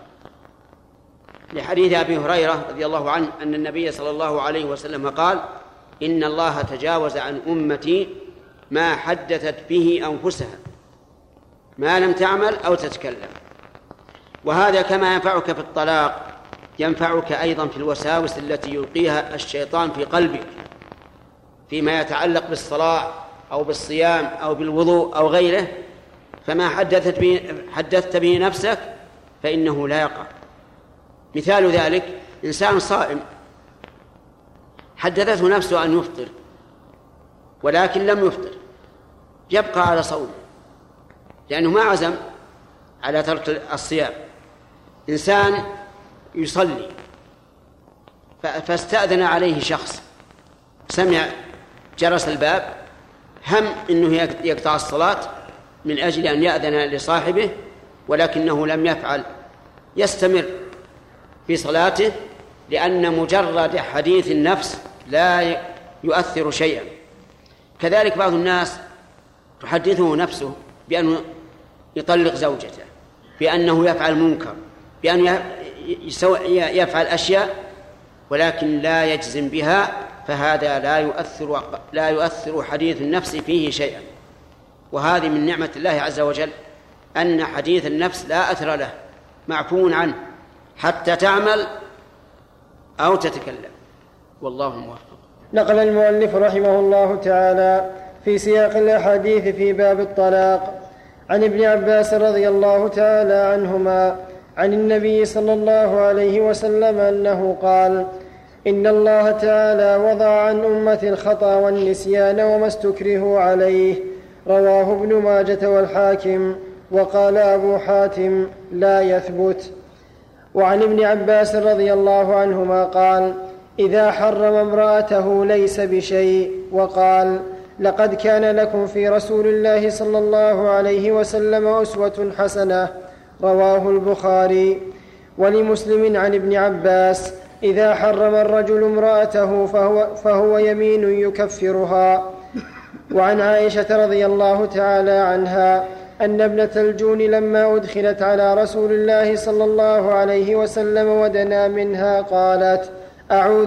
لحديث أبي هريرة رضي الله عنه أن النبي صلى الله عليه وسلم قال إن الله تجاوز عن أمتي ما حدثت به أنفسها ما لم تعمل أو تتكلم. وهذا كما ينفعك في الطلاق ينفعك أيضا في الوساوس التي يلقيها الشيطان في قلبك. فيما يتعلق بالصلاة أو بالصيام أو بالوضوء أو غيره فما حدثت به حدثت به نفسك فإنه لا يقع. مثال ذلك إنسان صائم حدثته نفسه أن يفطر ولكن لم يفطر يبقى على صومه لأنه ما عزم على ترك الصيام. إنسان يصلي فاستأذن عليه شخص سمع جرس الباب هم إنه يقطع الصلاة من أجل أن يأذن لصاحبه ولكنه لم يفعل. يستمر في صلاته لأن مجرد حديث النفس لا يؤثر شيئا. كذلك بعض الناس تحدثه نفسه بأنه يطلق زوجته بأنه يفعل منكر بأنه يفعل أشياء ولكن لا يجزم بها فهذا لا يؤثر لا يؤثر حديث النفس فيه شيئا. وهذه من نعمة الله عز وجل أن حديث النفس لا أثر له معفو عنه حتى تعمل أو تتكلم. والله موفق. نقل المؤلف رحمه الله تعالى في سياق الأحاديث في باب الطلاق عن ابن عباس رضي الله تعالى عنهما عن النبي صلى الله عليه وسلم أنه قال إن الله تعالى وضع عن أمة الخطأ والنسيان وما استكرهوا عليه. رواه ابن ماجة والحاكم وقال أبو حاتم لا يثبت. وعن ابن عباس رضي الله عنهما قال إذا حرم امرأته ليس بشيء وقال لقد كان لكم في رسول الله صلى الله عليه وسلم أسوة حسنة. رواه البخاري. ولمسلم عن ابن عباس إذا حرم الرجل امرأته فهو, فهو يمين يكفرها. وعن عائشة رضي الله تعالى عنها أن ابنة الجون لما أدخلت على رسول الله صلى الله عليه وسلم ودنا منها قالت أعوذ